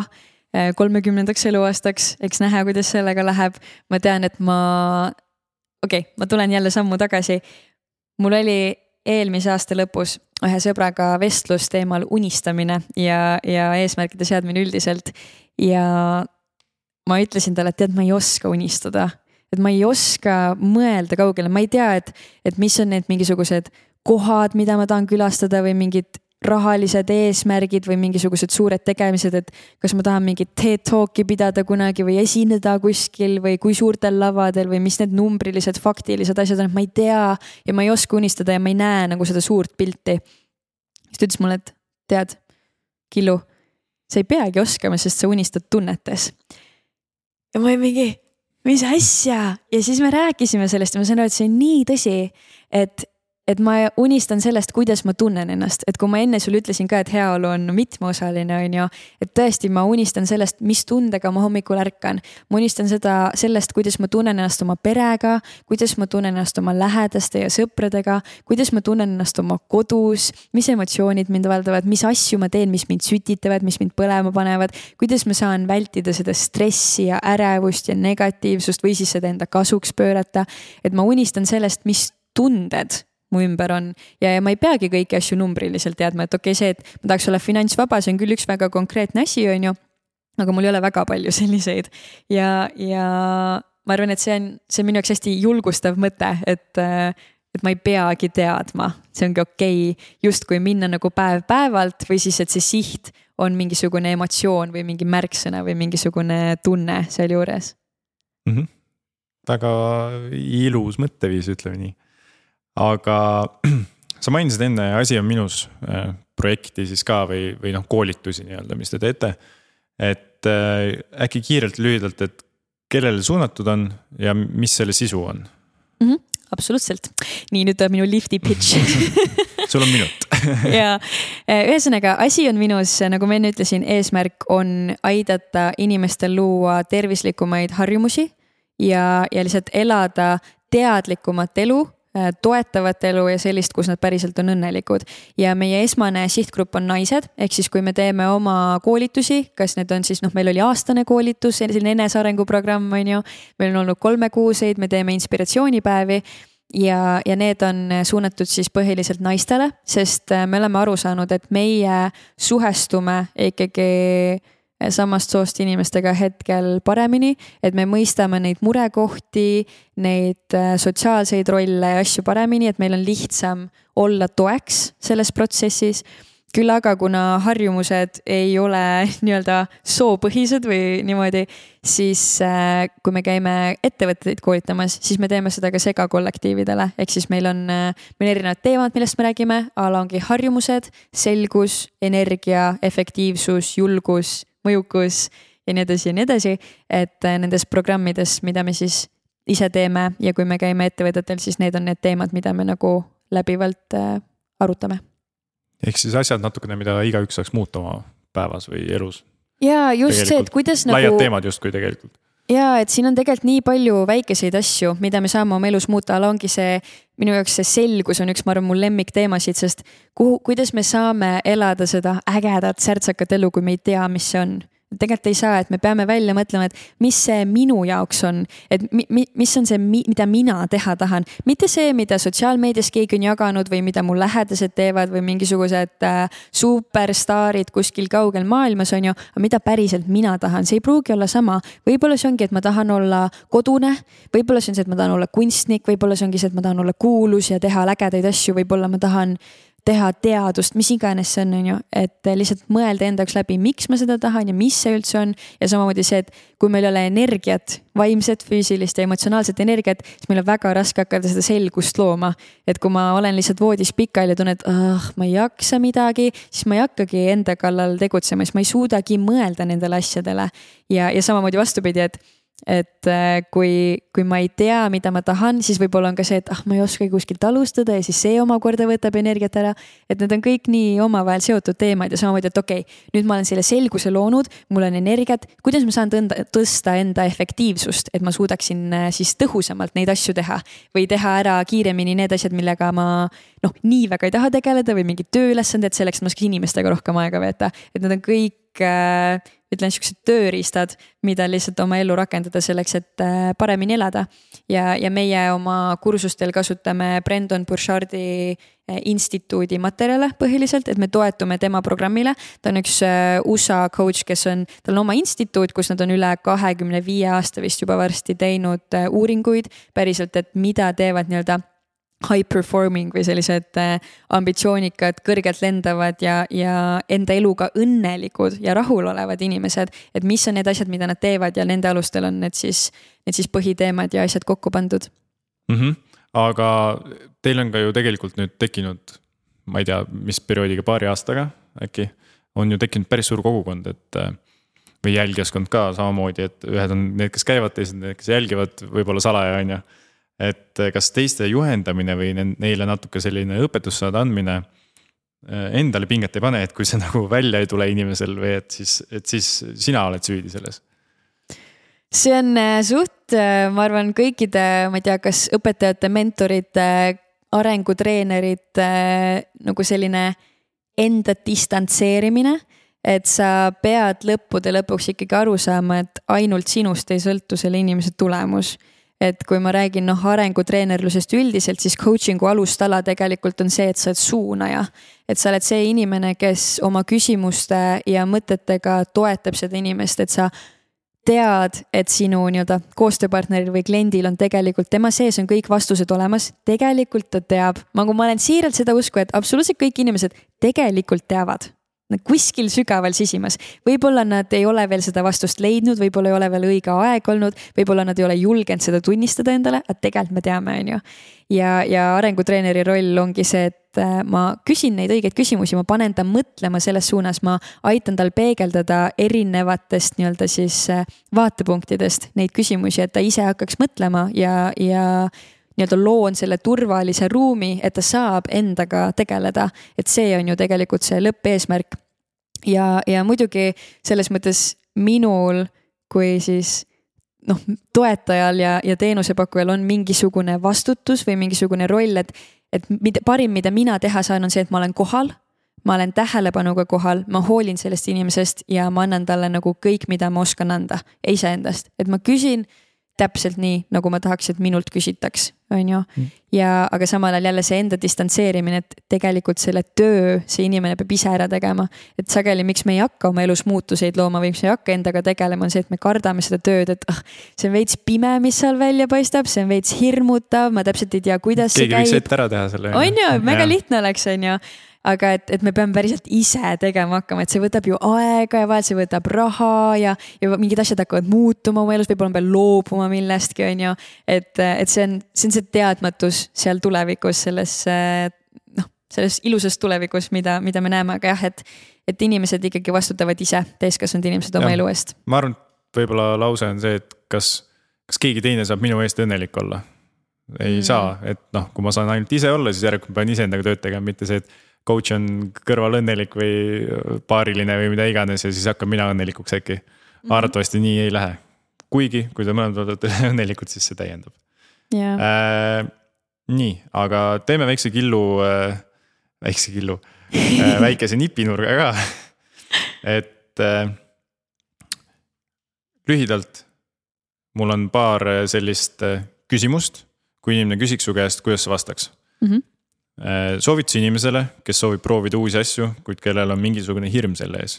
B: eh, kolmekümnendaks eluaastaks, eks näha, kuidas sellega läheb. ma tean, et ma okei okay,, ma tulen jälle sammu tagasi. mul oli eelmise aasta lõpus ühe sõbraga vestlus teemal unistamine ja, ja eesmärkide seadmine üldiselt. ja ma ütlesin talle, et tead, ma ei oska unistada, et ma ei oska mõelda kaugele, ma ei tea, et, et mis on need mingisugused kohad, mida ma tahan külastada või mingid rahalised eesmärgid või mingisugused suured tegemised, et kas ma tahan mingit TED Talki pidada kunagi või esineda kuskil või kui suurtel lavadel või mis need numbrilised, faktilised asjad on, et ma ei tea ja ma ei oska unistada ja ma ei näe nagu seda suurt pilti. siis ta ütles mulle, et tead, Killu, sa ei peagi oskama, sest sa unistad tunnetes. ja ma olin mingi, mis asja ja siis me rääkisime sellest ja ma sain aru, et see on nii tõsi, et et ma unistan sellest, kuidas ma tunnen ennast, et kui ma enne sulle ütlesin ka, et heaolu on mitmeosaline, on ju. et tõesti, ma unistan sellest, mis tundega ma hommikul ärkan. ma unistan seda, sellest, kuidas ma tunnen ennast oma perega, kuidas ma tunnen ennast oma lähedaste ja sõpradega, kuidas ma tunnen ennast oma kodus, mis emotsioonid mind valdavad, mis asju ma teen, mis mind sütitavad, mis mind põlema panevad. kuidas ma saan vältida seda stressi ja ärevust ja negatiivsust või siis seda enda kasuks pöörata. et ma unistan sellest, mis tunded mu ümber on ja, ja ma ei peagi kõiki asju numbriliselt teadma, et okei okay,, see, et ma tahaks olla finantsvaba, see on küll üks väga konkreetne asi, on ju. aga mul ei ole väga palju selliseid ja, ja ma arvan, et see on, see on minu jaoks hästi julgustav mõte, et, et ma ei peagi teadma, see ongi okei okay, justkui minna nagu päev-päevalt või siis, et see siht on mingisugune emotsioon või mingi märksõna või mingisugune tunne sealjuures
A: mm. -hmm. väga ilus mõtteviis, ütleme nii aga [clears throat] sa mainisid enne Asi on minus äh, projekti siis ka või, või noh, koolitusi nii-öelda, mis te teete. et äh, äkki kiirelt lühidalt, et kellele suunatud on ja mis selle sisu on
B: mm? -hmm, absoluutselt, nii nüüd minu lifti pitch [laughs]
A: sul on minut [laughs]
B: ja äh, ühesõnaga, asi on minus, nagu ma enne ütlesin, eesmärk on aidata inimestel luua tervislikumaid harjumusi ja, ja lihtsalt elada teadlikumat elu toetavat elu ja sellist, kus nad päriselt on õnnelikud. ja meie esmane sihtgrupp on naised, ehk siis kui me teeme oma koolitusi, kas need on siis noh, meil oli aastane koolitus, selline enesearenguprogramm on ju. meil on olnud kolmekuuseid, me teeme inspiratsioonipäevi ja, ja need on suunatud siis põhiliselt naistele, sest äh, me oleme aru saanud, et meie suhestume ikkagi samast soost inimestega hetkel paremini, et me mõistame neid murekohti, neid äh, sotsiaalseid rolle ja asju paremini, et meil on lihtsam olla toeks selles protsessis. Küll aga kuna harjumused ei ole [laughs] nii-öelda soopõhised või niimoodi, siis äh, kui me käime ettevõtteid koolitamas, siis me teeme seda ka segakollektiividele, ehk siis meil on, meil on erinevad teemad, millest me räägime, a la ongi harjumused, selgus, energia, efektiivsus, julgus, mõjukus ja nii edasi ja nii edasi. et äh, nendes programmides, mida me siis ise teeme ja kui me käime ettevõtetel, siis need on need teemad, mida me nagu läbivalt arutame
A: ehk siis asjad natukene, mida igaüks saaks muuta oma päevas või elus.
B: ja just tegelikult. see, et kuidas nagu.
A: laiad teemad justkui tegelikult
B: ja et siin on tegelikult nii palju väikeseid asju, mida me saame oma elus muuta, aga ongi see minu jaoks see selgus on üks, ma arvan, mu lemmikteemasid, sest kuhu, kuidas me saame elada seda ägedat särtsakat elu, kui me ei tea, mis see on tegelikult ei saa, et me peame välja mõtlema, et mis see minu jaoks on, et mi, mi, mis on see, mida mina teha tahan, mitte see, mida sotsiaalmeedias keegi on jaganud või mida mu lähedased teevad või mingisugused äh, superstaarid kuskil kaugel maailmas on ju, aga mida päriselt mina tahan, see ei pruugi olla sama. võib-olla see ongi, et ma tahan olla kodune, võib-olla see on see, et ma tahan olla kunstnik, võib-olla see ongi see, et ma tahan olla kuulus ja teha ägedaid asju, võib-olla ma tahan teha teadust, mis iganes see on, on ju, et lihtsalt mõelda enda jaoks läbi, miks ma seda tahan ja mis see üldse on. ja samamoodi see, et kui meil ei ole energiat, vaimset, füüsilist ja emotsionaalset energiat, siis meil on väga raske hakata seda selgust looma. et kui ma olen lihtsalt voodis pikali ja tunnen, et ah, ma ei jaksa midagi, siis ma ei hakkagi enda kallal tegutsema, siis ma ei suudagi mõelda nendele asjadele. ja, ja samamoodi vastupidi, et et äh, kui, kui ma ei tea, mida ma tahan, siis võib-olla on ka see, et ah, ma ei oskagi kuskilt alustada ja siis see omakorda võtab energiat ära. et need on kõik nii omavahel seotud teemad ja samamoodi, et okei okay,, nüüd ma olen selle selguse loonud, mul on energiat, kuidas ma saan tõnda, tõsta enda efektiivsust, et ma suudaksin äh, siis tõhusamalt neid asju teha või teha ära kiiremini need asjad, millega ma noh, nii väga ei taha tegeleda või mingid tööülesanded selleks, et ma saaks inimestega rohkem aega veeta, et need on kõik ütlen, siuksed tööriistad, mida lihtsalt oma ellu rakendada selleks, et äh, paremini elada. ja, ja meie oma kursustel kasutame Brendan Burchardi äh, instituudi materjale põhiliselt, et me toetume tema programmile. ta on üks äh, USA coach, kes on, tal on oma instituut, kus nad on üle kahekümne viie aasta vist juba varsti teinud uuringuid päriselt, et mida teevad nii-öelda high performing või sellised äh, ambitsioonikad, kõrgelt lendavad ja, ja enda eluga õnnelikud ja rahulolevad inimesed. et mis on need asjad, mida nad teevad ja nende alustel on need siis, need siis põhiteemad ja asjad kokku pandud
A: mm. -hmm. aga teil on ka ju tegelikult nüüd tekkinud, ma ei tea, mis perioodiga, paari aastaga äkki, on ju tekkinud päris suur kogukond, et äh, või jälgijaskond ka samamoodi, et ühed on need, kes käivad, teised need, kes jälgivad võib-olla salaja, on ju et eh, kas teiste juhendamine või neile natuke selline õpetussõnade andmine eh, endale pinget ei pane, et kui see [laughs] nagu välja ei tule inimesel või et siis, et siis sina oled süüdi selles?
B: see on eh, suht, ma arvan, kõikide, ma ei tea, kas õpetajate, mentorite, arengutreenerite nagu selline enda distantseerimine et sa pead lõppude lõpuks ikkagi aru saama, et ainult sinust ei sõltu selle inimese tulemus et kui ma räägin noh, arengutreenerlusest üldiselt, siis coaching'u alustala tegelikult on see, et sa oled suunaja. et sa oled see inimene, kes oma küsimuste ja mõtetega toetab seda inimest, et sa tead, et sinu nii-öelda koostööpartneril või kliendil on tegelikult, tema sees on kõik vastused olemas, tegelikult ta teab, nagu ma olen siiralt seda usku, et absoluutselt kõik inimesed tegelikult teavad kuskil sügaval sisimas. võib-olla nad ei ole veel seda vastust leidnud, võib-olla ei ole veel õige aeg olnud, võib-olla nad ei ole julgenud seda tunnistada endale, aga tegelikult me teame, on ju. ja, ja arengutreeneri roll ongi see, et äh, ma küsin neid õigeid küsimusi, ma panen ta mõtlema selles suunas, ma aitan tal peegeldada erinevatest nii-öelda siis äh, vaatepunktidest neid küsimusi, et ta ise hakkaks mõtlema ja, ja nii-öelda loon selle turvalise ruumi, et ta saab endaga tegeleda. et see on ju tegelikult see lõppeesmärk. ja, ja muidugi selles mõttes minul kui siis noh, toetajal ja, ja teenusepakkujal on mingisugune vastutus või mingisugune roll, et, et mida parim, mida mina teha saan, on see, et ma olen kohal ma olen tähelepanuga kohal, ma hoolin sellest inimesest ja ma annan talle nagu kõik, mida ma oskan anda iseendast, et ma küsin täpselt nii, nagu ma tahaks, et minult küsitaks on ju. ja, aga samal ajal jälle see enda distantseerimine, et tegelikult selle töö see inimene peab ise ära tegema. et sageli, miks me ei hakka oma elus muutuseid looma või miks me ei hakka endaga tegelema, on see, et me kardame seda tööd, et ah, see on veits pime, mis seal välja paistab, see on veits hirmutav, ma täpselt ei tea, kuidas
A: keegi
B: see käib.
A: võiks ette ära teha selle.
B: on ju, mega lihtne oleks, on ju aga et, et me peame päriselt ise tegema hakkama, et see võtab ju aega ja vahel see võtab raha ja, ja mingid asjad hakkavad muutuma oma elus, võib-olla ma pean loobuma millestki, on ju. et, et see on, see on see teadmatus seal tulevikus, selles noh, selles ilusas tulevikus, mida, mida me näeme, aga jah, et, et inimesed ikkagi vastutavad ise, täiskasvanud inimesed oma ja, elu eest.
A: ma arvan, et võib-olla lause on see, et kas, kas keegi teine saab minu eest õnnelik olla ei mm. saa, et noh, kui ma saan ainult ise olla, siis järelikult ma pean iseendaga tööd tegema, mitte see, et coach on kõrval õnnelik või paariline või mida iganes ja siis hakkan mina õnnelikuks äkki mm. -hmm. arvatavasti nii ei lähe. kuigi, kui te mõlemad olete [laughs] õnnelikud, siis see täiendab
B: yeah..
A: Äh, nii, aga teeme väikse killu äh,, väikse killu äh,, [laughs] väikese nipinurga ka et äh, lühidalt, mul on paar sellist äh, küsimust, kui inimene küsiks su käest, kuidas sa vastaks mm? -hmm Äh, soovitus inimesele, kes soovib proovida uusi asju, kuid kellel on mingisugune hirm selle ees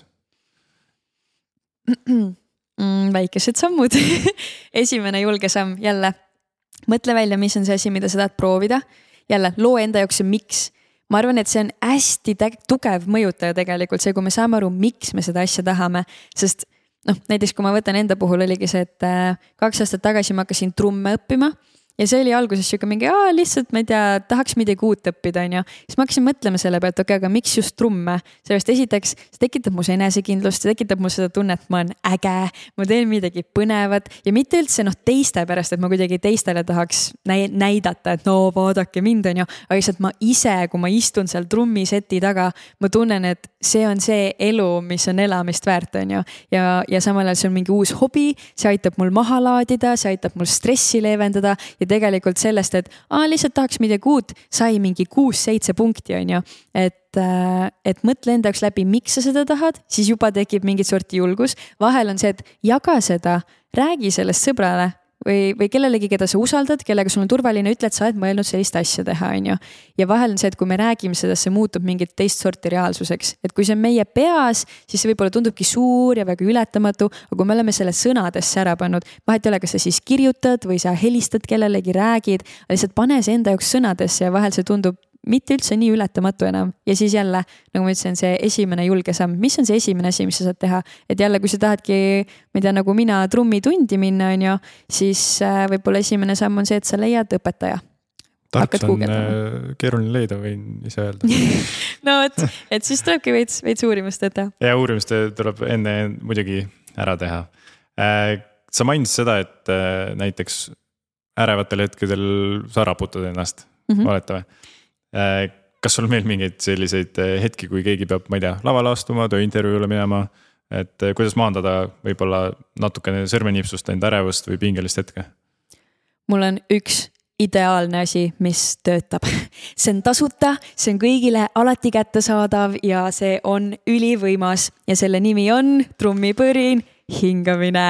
B: mm,? väikesed sammud [laughs] esimene julge samm jälle, mõtle välja, mis on see asi, mida sa tahad proovida. jälle loo enda jaoks see miks. ma arvan, et see on hästi tugev mõjutaja tegelikult see, kui me saame aru, miks me seda asja tahame, sest noh, näiteks kui ma võtan enda puhul oligi see, et äh, kaks aastat tagasi ma hakkasin trumme õppima ja see oli alguses sihuke mingi, aa lihtsalt ma ei tea, tahaks midagi uut õppida, onju. siis ma hakkasin mõtlema selle pealt, okei okay,, aga miks just trumme? sellepärast esiteks, see tekitab mus enesekindlust, see tekitab mul seda tunnet, ma olen äge, ma teen midagi põnevat ja mitte üldse noh, teiste pärast, et ma kuidagi teistele tahaks näidata, et no vaadake mind, onju. aga lihtsalt ma ise, kui ma istun seal trummiseti taga, ma tunnen, et see on see elu, mis on elamist väärt, onju. ja, ja samal ajal see on mingi uus hobi, see aitab mul maha laadida, see aitab mul stressi leevendada ja ja tegelikult sellest, et aa, lihtsalt tahaks midagi uut, sai mingi kuus-seitse punkti, on ju. et, äh, et mõtle enda jaoks läbi, miks sa seda tahad, siis juba tekib mingit sorti julgus. vahel on see, et jaga seda, räägi sellest sõbrale või, või kellelegi, keda sa usaldad, kellega sul on turvaline, ütle, et sa oled mõelnud sellist asja teha, on ju. ja vahel on see, et kui me räägime sellest, see muutub mingit teist sorti reaalsuseks, et kui see on meie peas, siis see võib-olla tundubki suur ja väga ületamatu, aga kui me oleme selle sõnadesse ära pannud, vahet ei ole, kas sa siis kirjutad või sa helistad kellelegi, räägid, lihtsalt pane see enda jaoks sõnadesse ja vahel see tundub mitte üldse nii ületamatu enam. Ja siis jälle, nagu ma ütlesin, see esimene julge samm, mis on see esimene asi, mis sa saad teha, et jälle, kui sa tahadki, ma ei tea, nagu mina trummitundi minna, on ju, siis äh, võib-olla esimene samm on see, et sa leiad õpetaja.
A: Tarkus on äh, keeruline leida, võin ise öelda. [laughs]
B: No vot, et siis tulebki veits, veits uurimustööd teha.
A: ja uurimustöö tuleb enne muidugi ära teha. Äh, sa mainisid seda, et näiteks ärevatel hetkedel sa raputad ennast mm, -hmm. oletame. Äh, kas sul on veel mingeid selliseid äh, hetki, kui keegi peab, ma ei tea, lavale astuma, tööintervjuule minema? et äh, kuidas maandada võib-olla natukene sõrmenipsust enda ärevust või pingelist hetke?
B: mul on üks ideaalne asi, mis töötab. [laughs] see on tasuta, see on kõigile alati kättesaadav ja see on ülivõimas ja selle nimi on trummipõrin hingamine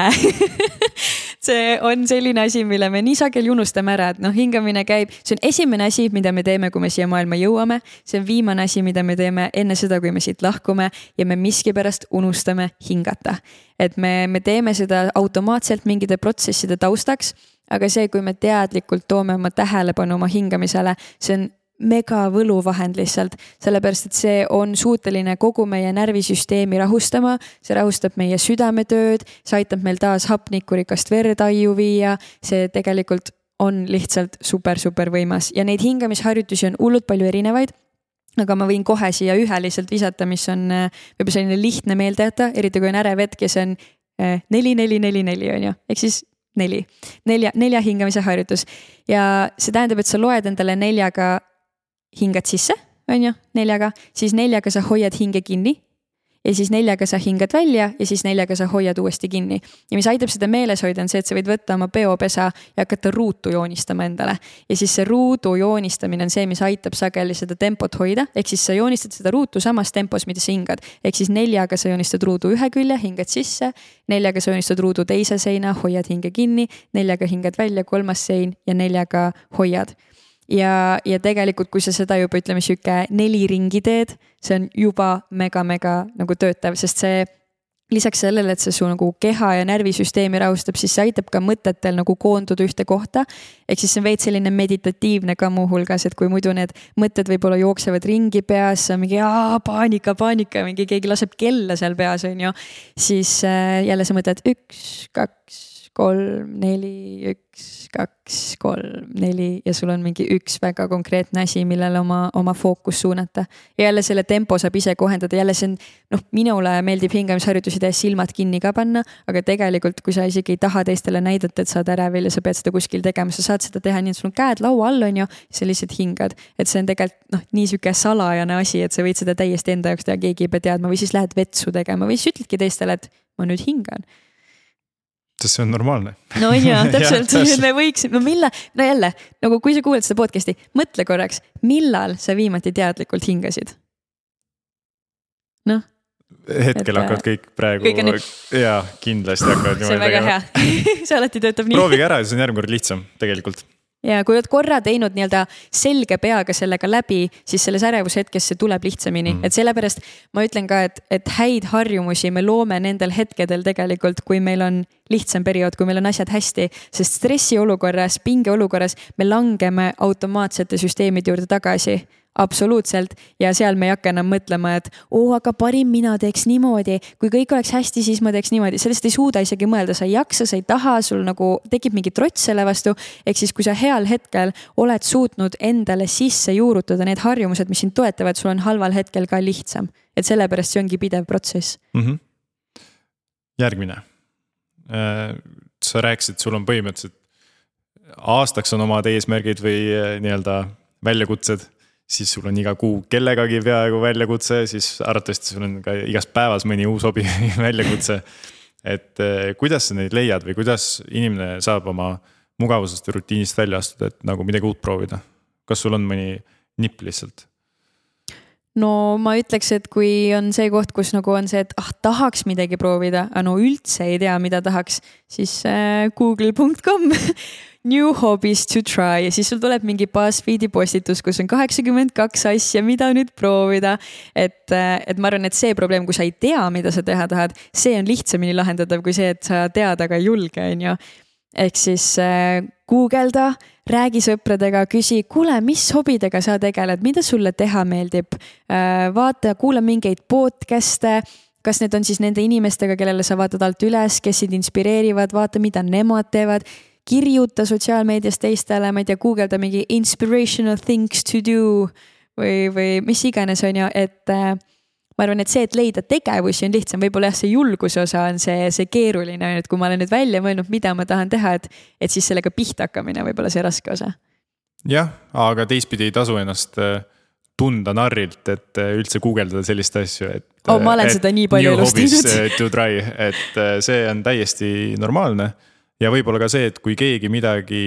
B: [laughs] see on selline asi, mille me nii sageli unustame ära, et noh, hingamine käib, see on esimene asi, mida me teeme, kui me siia maailma jõuame. see on viimane asi, mida me teeme enne seda, kui me siit lahkume ja me miskipärast unustame hingata. et me, me teeme seda automaatselt mingite protsesside taustaks aga see, kui me teadlikult toome oma tähelepanu oma hingamisele, see on mega võluvahend lihtsalt, sellepärast et see on suuteline kogu meie närvisüsteemi rahustama. see rahustab meie südametööd, see aitab meil taas hapnikurikast verd aiu viia, see tegelikult on lihtsalt super-super võimas. Ja neid hingamisharjutusi on hullult palju erinevaid. Aga ma võin kohe siia ühe lihtsalt visata, mis on äh, võib-olla selline lihtne meelde jätta, eriti kui on ärev hetk ja see on äh, neli, neli, neli, neli on ju, ehk siis neli, nelja, nelja hingamise harjutus. ja see tähendab, et sa loed endale neljaga hingad sisse, on ju, neljaga, siis neljaga sa hoiad hinge kinni. ja siis neljaga sa hingad välja ja siis neljaga sa hoiad uuesti kinni. ja mis aitab seda meeles hoida, on see, et sa võid võtta oma peopesa ja hakata ruutu joonistama endale. ja siis see ruudu joonistamine on see, mis aitab sageli seda tempot hoida, ehk siis sa joonistad seda ruutu samas tempos, mida sa hingad. ehk siis neljaga sa joonistad ruudu ühe külje, hingad sisse, neljaga sa joonistad ruudu teise seina, hoiad hinge kinni, neljaga hingad välja, kolmas sein ja neljaga hoiad ja, ja tegelikult, kui sa seda juba ütleme, sihuke neli ringi teed, see on juba mega-mega nagu töötav, sest see lisaks sellele, et see su nagu keha ja närvisüsteemi rahustab, siis see aitab ka mõtetel nagu koonduda ühte kohta. ehk siis see on veits selline meditatiivne ka muuhulgas, et kui muidu need mõtted võib-olla jooksevad ringi peas, mingi aa, paanika, paanika, mingi keegi laseb kella seal peas, on ju. siis äh, jälle sa mõtled üks, kaks kolm, neli, üks, kaks, kolm, neli ja sul on mingi üks väga konkreetne asi, millele oma, oma fookus suunata. ja jälle selle tempo saab ise kohendada, jälle see on noh, minule meeldib hingamisharjutusi tehes silmad kinni ka panna, aga tegelikult, kui sa isegi ei taha teistele näidata, et sa oled ärevil ja sa pead seda kuskil tegema, sa saad seda teha nii, et sul on käed laua all, on ju, sa lihtsalt hingad. et see on tegelikult noh, nii sihuke salajane asi, et sa võid seda täiesti enda jaoks teha, keegi ei pea teadma. Või siis lähed vetsu tegema. Või siis ütledki teistele, et ma nüüd hingan
A: sest see on normaalne.
B: no ja [laughs] täpselt me võiksime, no millal, no jälle nagu kui sa kuulad seda podcast'i, mõtle korraks, millal sa viimati teadlikult hingasid? noh.
A: hetkel et, hakkavad kõik praegu nüüd... ja kindlasti hakkavad. [laughs]
B: see on väga tegema. hea [laughs] see alati töötab nii.
A: proovige ära ja siis on järgmine kord lihtsam tegelikult
B: ja kui oled korra teinud nii-öelda selge peaga sellega läbi, siis selles ärevushetkes see tuleb lihtsamini. Mm., et sellepärast ma ütlen ka, et, et häid harjumusi me loome nendel hetkedel tegelikult, kui meil on lihtsam periood, kui meil on asjad hästi, sest stressiolukorras, pingeolukorras me langeme automaatsete süsteemide juurde tagasi absoluutselt ja seal me ei hakka enam mõtlema, et oo, aga parim mina teeks niimoodi, kui kõik oleks hästi, siis ma teeks niimoodi, sellest ei suuda isegi mõelda, sa ei jaksa, sa ei taha, sul nagu tekib mingi trots selle vastu. ehk siis, kui sa heal hetkel oled suutnud endale sisse juurutada need harjumused, mis sind toetavad, sul on halval hetkel ka lihtsam, et sellepärast see ongi pidev protsess mm. -hmm.
A: järgmine. Äh, sa rääkisid, sul on põhimõtteliselt aastaks on omad eesmärgid või äh, nii-öelda väljakutsed siis sul on iga kuu kellegagi peaaegu väljakutse, siis arvatavasti sul on ka igas päevas mõni uus hobi [laughs] väljakutse. et eh, kuidas sa neid leiad või kuidas inimene saab oma mugavusest või rutiinist välja astuda, et nagu midagi uut proovida? kas sul on mõni nipp lihtsalt?
B: no ma ütleks, et kui on see koht, kus nagu on see, et ah tahaks midagi proovida, aga no üldse ei tea, mida tahaks, siis äh, google.com [laughs] new hobbies to try ja siis sul tuleb mingi BuzzFeedi postitus, kus on kaheksakümmend kaks asja, mida nüüd proovida. et, äh, et ma arvan, et see probleem, kui sa ei tea, mida sa teha tahad, see on lihtsamini lahendatav kui see, et sa tead, aga ei julge, on ju. ehk siis äh, guugelda, räägi sõpradega, küsi, kuule, mis hobidega sa tegeled, mida sulle teha meeldib äh,. vaata, kuula mingeid podcast'e kas need on siis nende inimestega, kellele sa vaatad alt üles, kes sind inspireerivad, vaata, mida nemad teevad kirjuta sotsiaalmeedias teistele, ma ei tea, guugelda mingi inspirational things to do või, või mis iganes, on ju, et äh, ma arvan, et see, et leida tegevusi on lihtsam, võib-olla jah, see julguse osa on see, see keeruline, on ju, et kui ma olen nüüd välja mõelnud, mida ma tahan teha, et, et siis sellega pihta hakkamine võib-olla see raske osa.
A: jah, aga teistpidi ei tasu ennast äh, tunda narrilt, et äh, üldse guugeldada sellist asju, et.
B: oh, ma olen seda nii palju elus teinud.
A: To try, et see on täiesti normaalne ja võib-olla ka see, et kui keegi midagi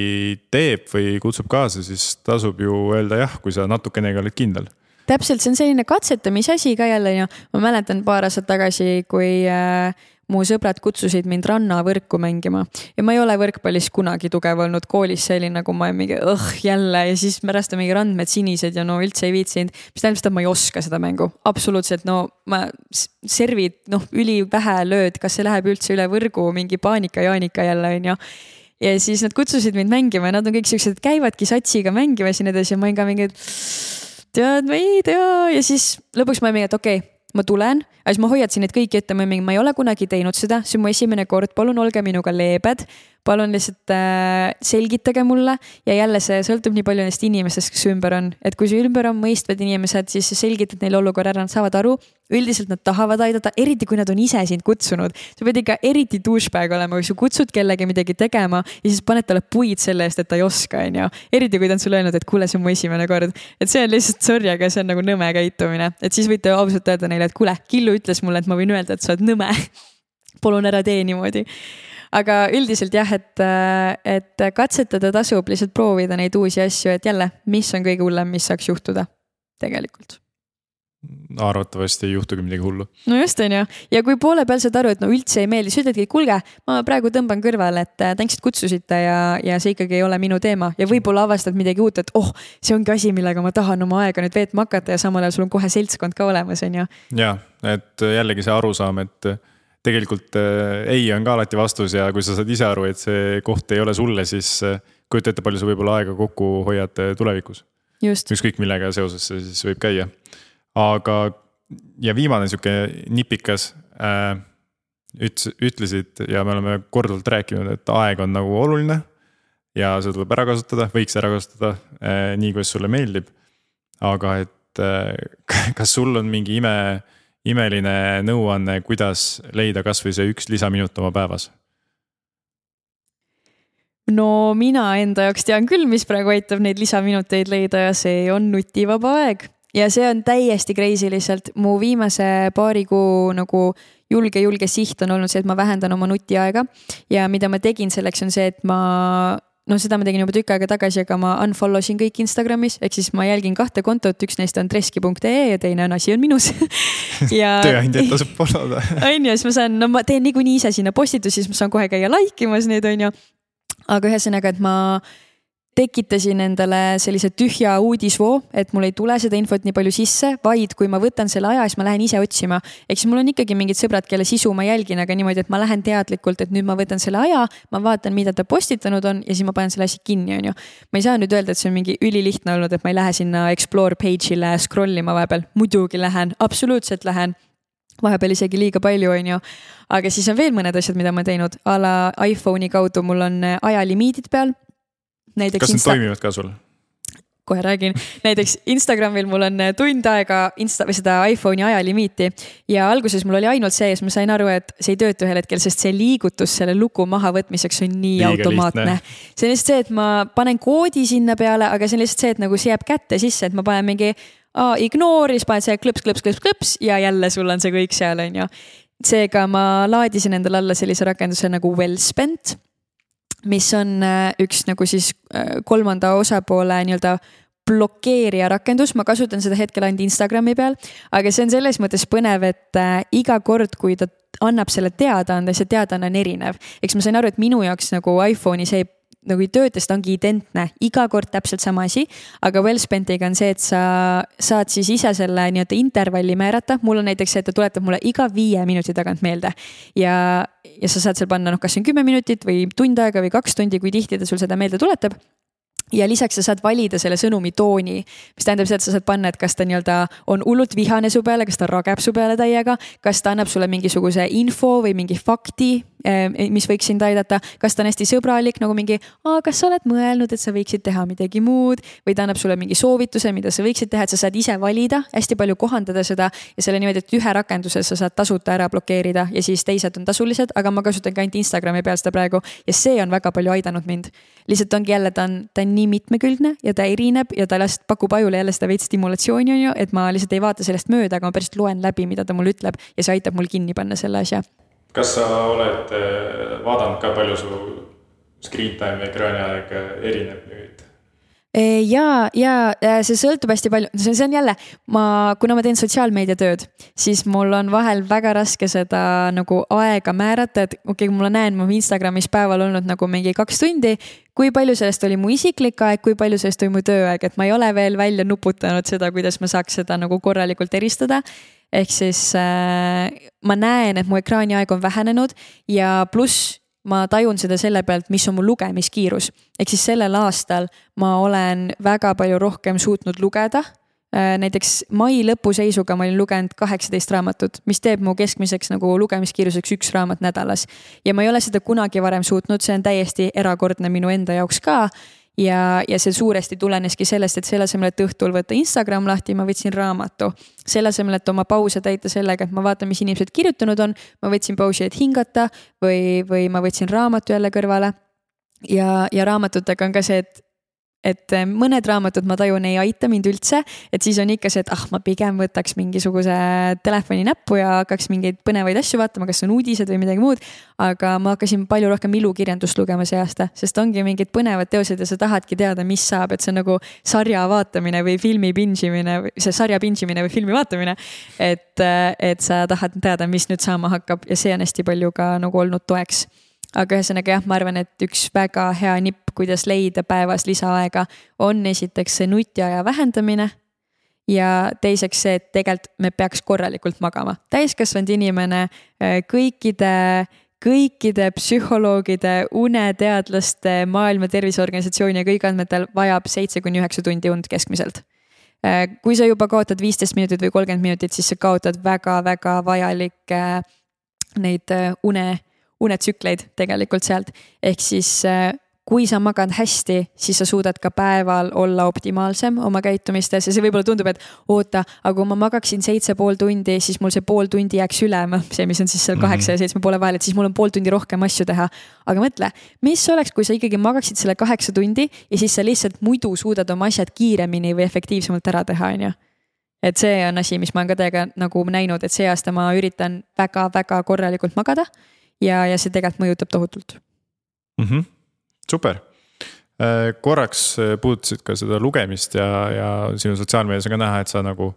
A: teeb või kutsub kaasa, siis tasub ju öelda jah, kui sa natukenegi oled kindel.
B: Täpselt, see on selline katsetamise asi ka jälle ju, ma mäletan paar aastat tagasi, kui äh, mu sõbrad kutsusid mind rannavõrku mängima. Ja ma ei ole võrkpallis kunagi tugev olnud, koolis see oli nagu ma mingi õh jälle. Ja siis pärast on mingi randmed sinised ja no üldse ei viitsinud. mis tähendab seda, et ma ei oska seda mängu, absoluutselt, no ma servid noh, ülivähe lööd, kas see läheb üldse üle võrgu, mingi paanika-jaanika jälle onju. Ja siis nad kutsusid mind mängima ja nad on kõik siuksed, käivadki satsiga mängimas ja nii edasi. Ja ma olin ka mingi, et tead, ma ei tea. Ja siis lõpuks ma olin mingi, et okei okay, ma tulen, aga siis ma hoiatasin neid kõiki ette, ma mingi, ma ei ole kunagi teinud seda, see on mu esimene kord, palun olge minuga leebed. Palun lihtsalt äh, selgitage mulle ja jälle see sõltub nii palju neist inimestest, kes ümber on, et kui su ümber on mõistvad inimesed, siis sa selgitad neile olukorra ära, nad saavad aru. üldiselt nad tahavad aidata, eriti kui nad on ise sind kutsunud. sa pead ikka eriti douchebag olema, kui sa kutsud kellegi midagi tegema ja siis paned talle puid selle eest, et ta ei oska, on ju. eriti kui ta on sulle öelnud, et kuule, see on mu esimene kord, et see on lihtsalt sorry, aga see on nagu nõme käitumine, et siis võite ausalt öelda neile, et kuule, Killu ütles mulle, et ma võin öelda, et sa oled nõme [laughs] palun ära tee niimoodi aga üldiselt jah, et, et katsetada tasub lihtsalt proovida neid uusi asju, et jälle, mis on kõige hullem, mis saaks juhtuda tegelikult
A: arvatavasti ei juhtugi midagi hullu.
B: no just, on ju, ja kui poole peal saad aru, et no üldse ei meeldi, siis ütledki, kuulge, ma praegu tõmban kõrvale, et tänks, et kutsusite ja, ja see ikkagi ei ole minu teema ja võib-olla avastad midagi uut, et oh, see ongi asi, millega ma tahan oma aega nüüd veetma hakata ja samal ajal sul on kohe seltskond ka olemas, on ju.
A: ja, et jällegi see arusaam, et tegelikult äh, ei on ka alati vastus ja kui sa saad ise aru, et see koht ei ole sulle, siis äh, kujuta ette, palju sa võib-olla aega kokku hoiad äh, tulevikus. ükskõik millega seoses see siis võib käia. aga, ja viimane sihuke nipikas äh,. ütles, ütlesid ja me oleme korduvalt rääkinud, et aeg on nagu oluline. ja seda tuleb ära kasutada, võiks ära kasutada äh, nii, kuidas sulle meeldib. aga et äh, [laughs] kas sul on mingi ime imeline nõuanne, kuidas leida kasvõi see üks lisaminut oma päevas?
B: no mina enda jaoks tean küll, mis praegu aitab neid lisaminuteid leida ja see on nutivaba aeg. Ja see on täiesti crazy lihtsalt. Mu viimase paari kuu nagu julge, julge siht on olnud see, et ma vähendan oma nutiaega. Ja mida ma tegin selleks on see, et ma noh, seda ma tegin juba tükk aega tagasi, aga ma unfollow sin kõik Instagramis, ehk siis ma jälgin kahte kontot, üks neist on treski.ee ja teine on Asi on minus [laughs]
A: ja tööandjat tasub follow da. [laughs]
B: on ju, siis ma saan, no ma teen niikuinii ise sinna postitusi, siis ma saan kohe käia like imas neid, on ju. aga ühesõnaga, et ma tekitasin endale sellise tühja uudisvoo, et mul ei tule seda infot nii palju sisse, vaid kui ma võtan selle aja, siis ma lähen ise otsima. ehk siis mul on ikkagi mingid sõbrad, kelle sisu ma jälgin, aga niimoodi, et ma lähen teadlikult, et nüüd ma võtan selle aja, ma vaatan, mida ta postitanud on ja siis ma panen selle asja kinni, on ju. ma ei saa nüüd öelda, et see on mingi ülilihtne olnud, et ma ei lähe sinna explore page'ile scroll ima vahepeal, muidugi lähen, absoluutselt lähen vahepeal isegi liiga palju, on ju. aga siis on veel mõned asjad, mida ma teinud, a la iPhone'i kaudu mul on ajalimiidid peal
A: näiteks. kas need Insta... toimivad ka sul?
B: kohe räägin, näiteks Instagramil mul on äh, tund aega Insta või seda iPhone'i ajalimiiti ja alguses mul oli ainult see ja siis ma sain aru, et see ei tööta ühel hetkel, sest see liigutus selle luku mahavõtmiseks on nii Liiga automaatne. see on lihtsalt see, et ma panen koodi sinna peale, aga see on lihtsalt see, et nagu see jääb kätte sisse, et ma panen mingi aa, ignore, siis paned see klõps, klõps, klõps, klõps ja jälle sul on see kõik seal, on ju. seega ma laadisin endale alla sellise rakenduse nagu Wellspent mis on äh, üks nagu siis äh, kolmanda osapoole nii-öelda blokeerija rakendus, ma kasutan seda hetkel ainult Instagrami peal, aga see on selles mõttes põnev, et äh, iga kord, kui ta annab selle teadaande, see teadaanne on erinev. eks ma sain aru, et minu jaoks nagu iPhone'i see nagu ei tööta, sest ta ongi identne, iga kord täpselt sama asi. aga Wellspentiga on see, et sa saad siis ise selle nii-öelda intervalli määrata, mul on näiteks see, et ta tuletab mulle iga viie minuti tagant meelde. ja, ja sa saad seal panna noh, kas see on kümme minutit või tund aega või kaks tundi, kui tihti ta sul seda meelde tuletab ja lisaks sa saad valida selle sõnumi tooni, mis tähendab seda, et sa saad panna, et kas ta nii-öelda on hullult vihane su peale, kas ta rageb su peale täiega, kas ta annab sulle mingisuguse info või mingi fakti, mis võiks sind aidata, kas ta on hästi sõbralik nagu mingi, kas sa oled mõelnud, et sa võiksid teha midagi muud või ta annab sulle mingi soovituse, mida sa võiksid teha, et sa saad ise valida, hästi palju kohandada seda ja selle niimoodi, et ühe rakenduse sa saad tasuta ära blokeerida ja siis teised on tasulised, aga ma kasutan ka ainult Instagrami peal seda praegu ja see on väga palju aidanud mind. lihtsalt ongi jälle, ta on, ta on nii mitmekülgne ja ta erineb ja ta lihtsalt pakub ajule jälle seda veits stimulatsiooni, on ju, et ma lihtsalt ei vaata sellest mööda, aga ma päriselt loen läbi, mida ta mulle ütleb ja see aitab mul kinni panna selle asja.
A: Kas sa oled eh, vaadanud ka, palju su screen time ekraaniaeg erineb nüüd?
B: ja, ja see sõltub hästi palju, see on jälle, ma, kuna ma teen sotsiaalmeediatööd, siis mul on vahel väga raske seda nagu aega määrata, et okei okay,, ma näen mu Instagramis päeval olnud nagu mingi kaks tundi. kui palju sellest oli mu isiklik aeg, kui palju sellest oli mu tööaeg, et ma ei ole veel välja nuputanud seda, kuidas ma saaks seda nagu korralikult eristada ehk siis äh, ma näen, et mu ekraaniaeg on vähenenud ja pluss ma tajun seda selle pealt, mis on mu lugemiskiirus. ehk siis sellel aastal ma olen väga palju rohkem suutnud lugeda Äh, näiteks mai lõpu seisuga ma olin lugenud kaheksateist raamatut, mis teeb mu keskmiseks nagu lugemiskiiruseks üks raamat nädalas. ja ma ei ole seda kunagi varem suutnud, see on täiesti erakordne minu enda jaoks ka. Ja, ja see suuresti tuleneski sellest, et selle asemel, et õhtul võtta Instagram lahti, ma võtsin raamatu. selle asemel, et oma pause täita sellega, et ma vaatan, mis inimesed kirjutanud on, ma võtsin pausi, et hingata või, või ma võtsin raamatu jälle kõrvale ja, ja raamatutega on ka see, et et eh, mõned raamatud ma tajun, ei aita mind üldse, et siis on ikka see, et ah, ma pigem võtaks mingisuguse telefoni näppu ja hakkaks mingeid põnevaid asju vaatama, kas on uudised või midagi muud. aga ma hakkasin palju rohkem ilukirjandust lugema see aasta, sest ongi mingid põnevad teosed ja sa tahadki teada, mis saab, et see on nagu sarja vaatamine või filmi binge imine, see sarja binge imine või filmi vaatamine. et, eh, et sa tahad teada, mis nüüd saama hakkab ja see on hästi palju ka nagu olnud toeks aga ühesõnaga jah, ma arvan, et üks väga hea nipp, kuidas leida päevas lisaaega, on esiteks see nutiaja vähendamine. ja teiseks see, et tegelikult me peaks korralikult magama. täiskasvanud inimene äh, kõikide kõikide psühholoogide, uneteadlaste, Maailma Terviseorganisatsiooni ja kõigi andmetel vajab seitse kuni üheksa tundi und keskmiselt. Äh, kui sa juba kaotad viisteist minutit või kolmkümmend minutit, siis sa kaotad väga-väga vajalikke neid äh, une unetsükleid tegelikult sealt. ehk siis äh, kui sa magad hästi, siis sa suudad ka päeval olla optimaalsem oma käitumistes ja see võib-olla tundub, et oota, aga kui ma magaksin seitse pool tundi, siis mul see pool tundi jääks üle, noh, [laughs] see, mis on siis seal kaheksa mm -hmm. ja seitsme poole vahel, et siis mul on pool tundi rohkem asju teha. aga mõtle, mis oleks, kui sa ikkagi magaksid selle kaheksa tundi ja siis sa lihtsalt muidu suudad oma asjad kiiremini või efektiivsemalt ära teha, on ju et see on asi, mis ma olen ka teiega nagu näinud, et see aasta ma üritan väga-väga korralikult magada ja, ja see tegelikult mõjutab tohutult
A: mm. -hmm. super, äh, korraks äh, puudutasid ka seda lugemist ja, ja sinu sotsiaalmeedias on ka näha, et sa nagu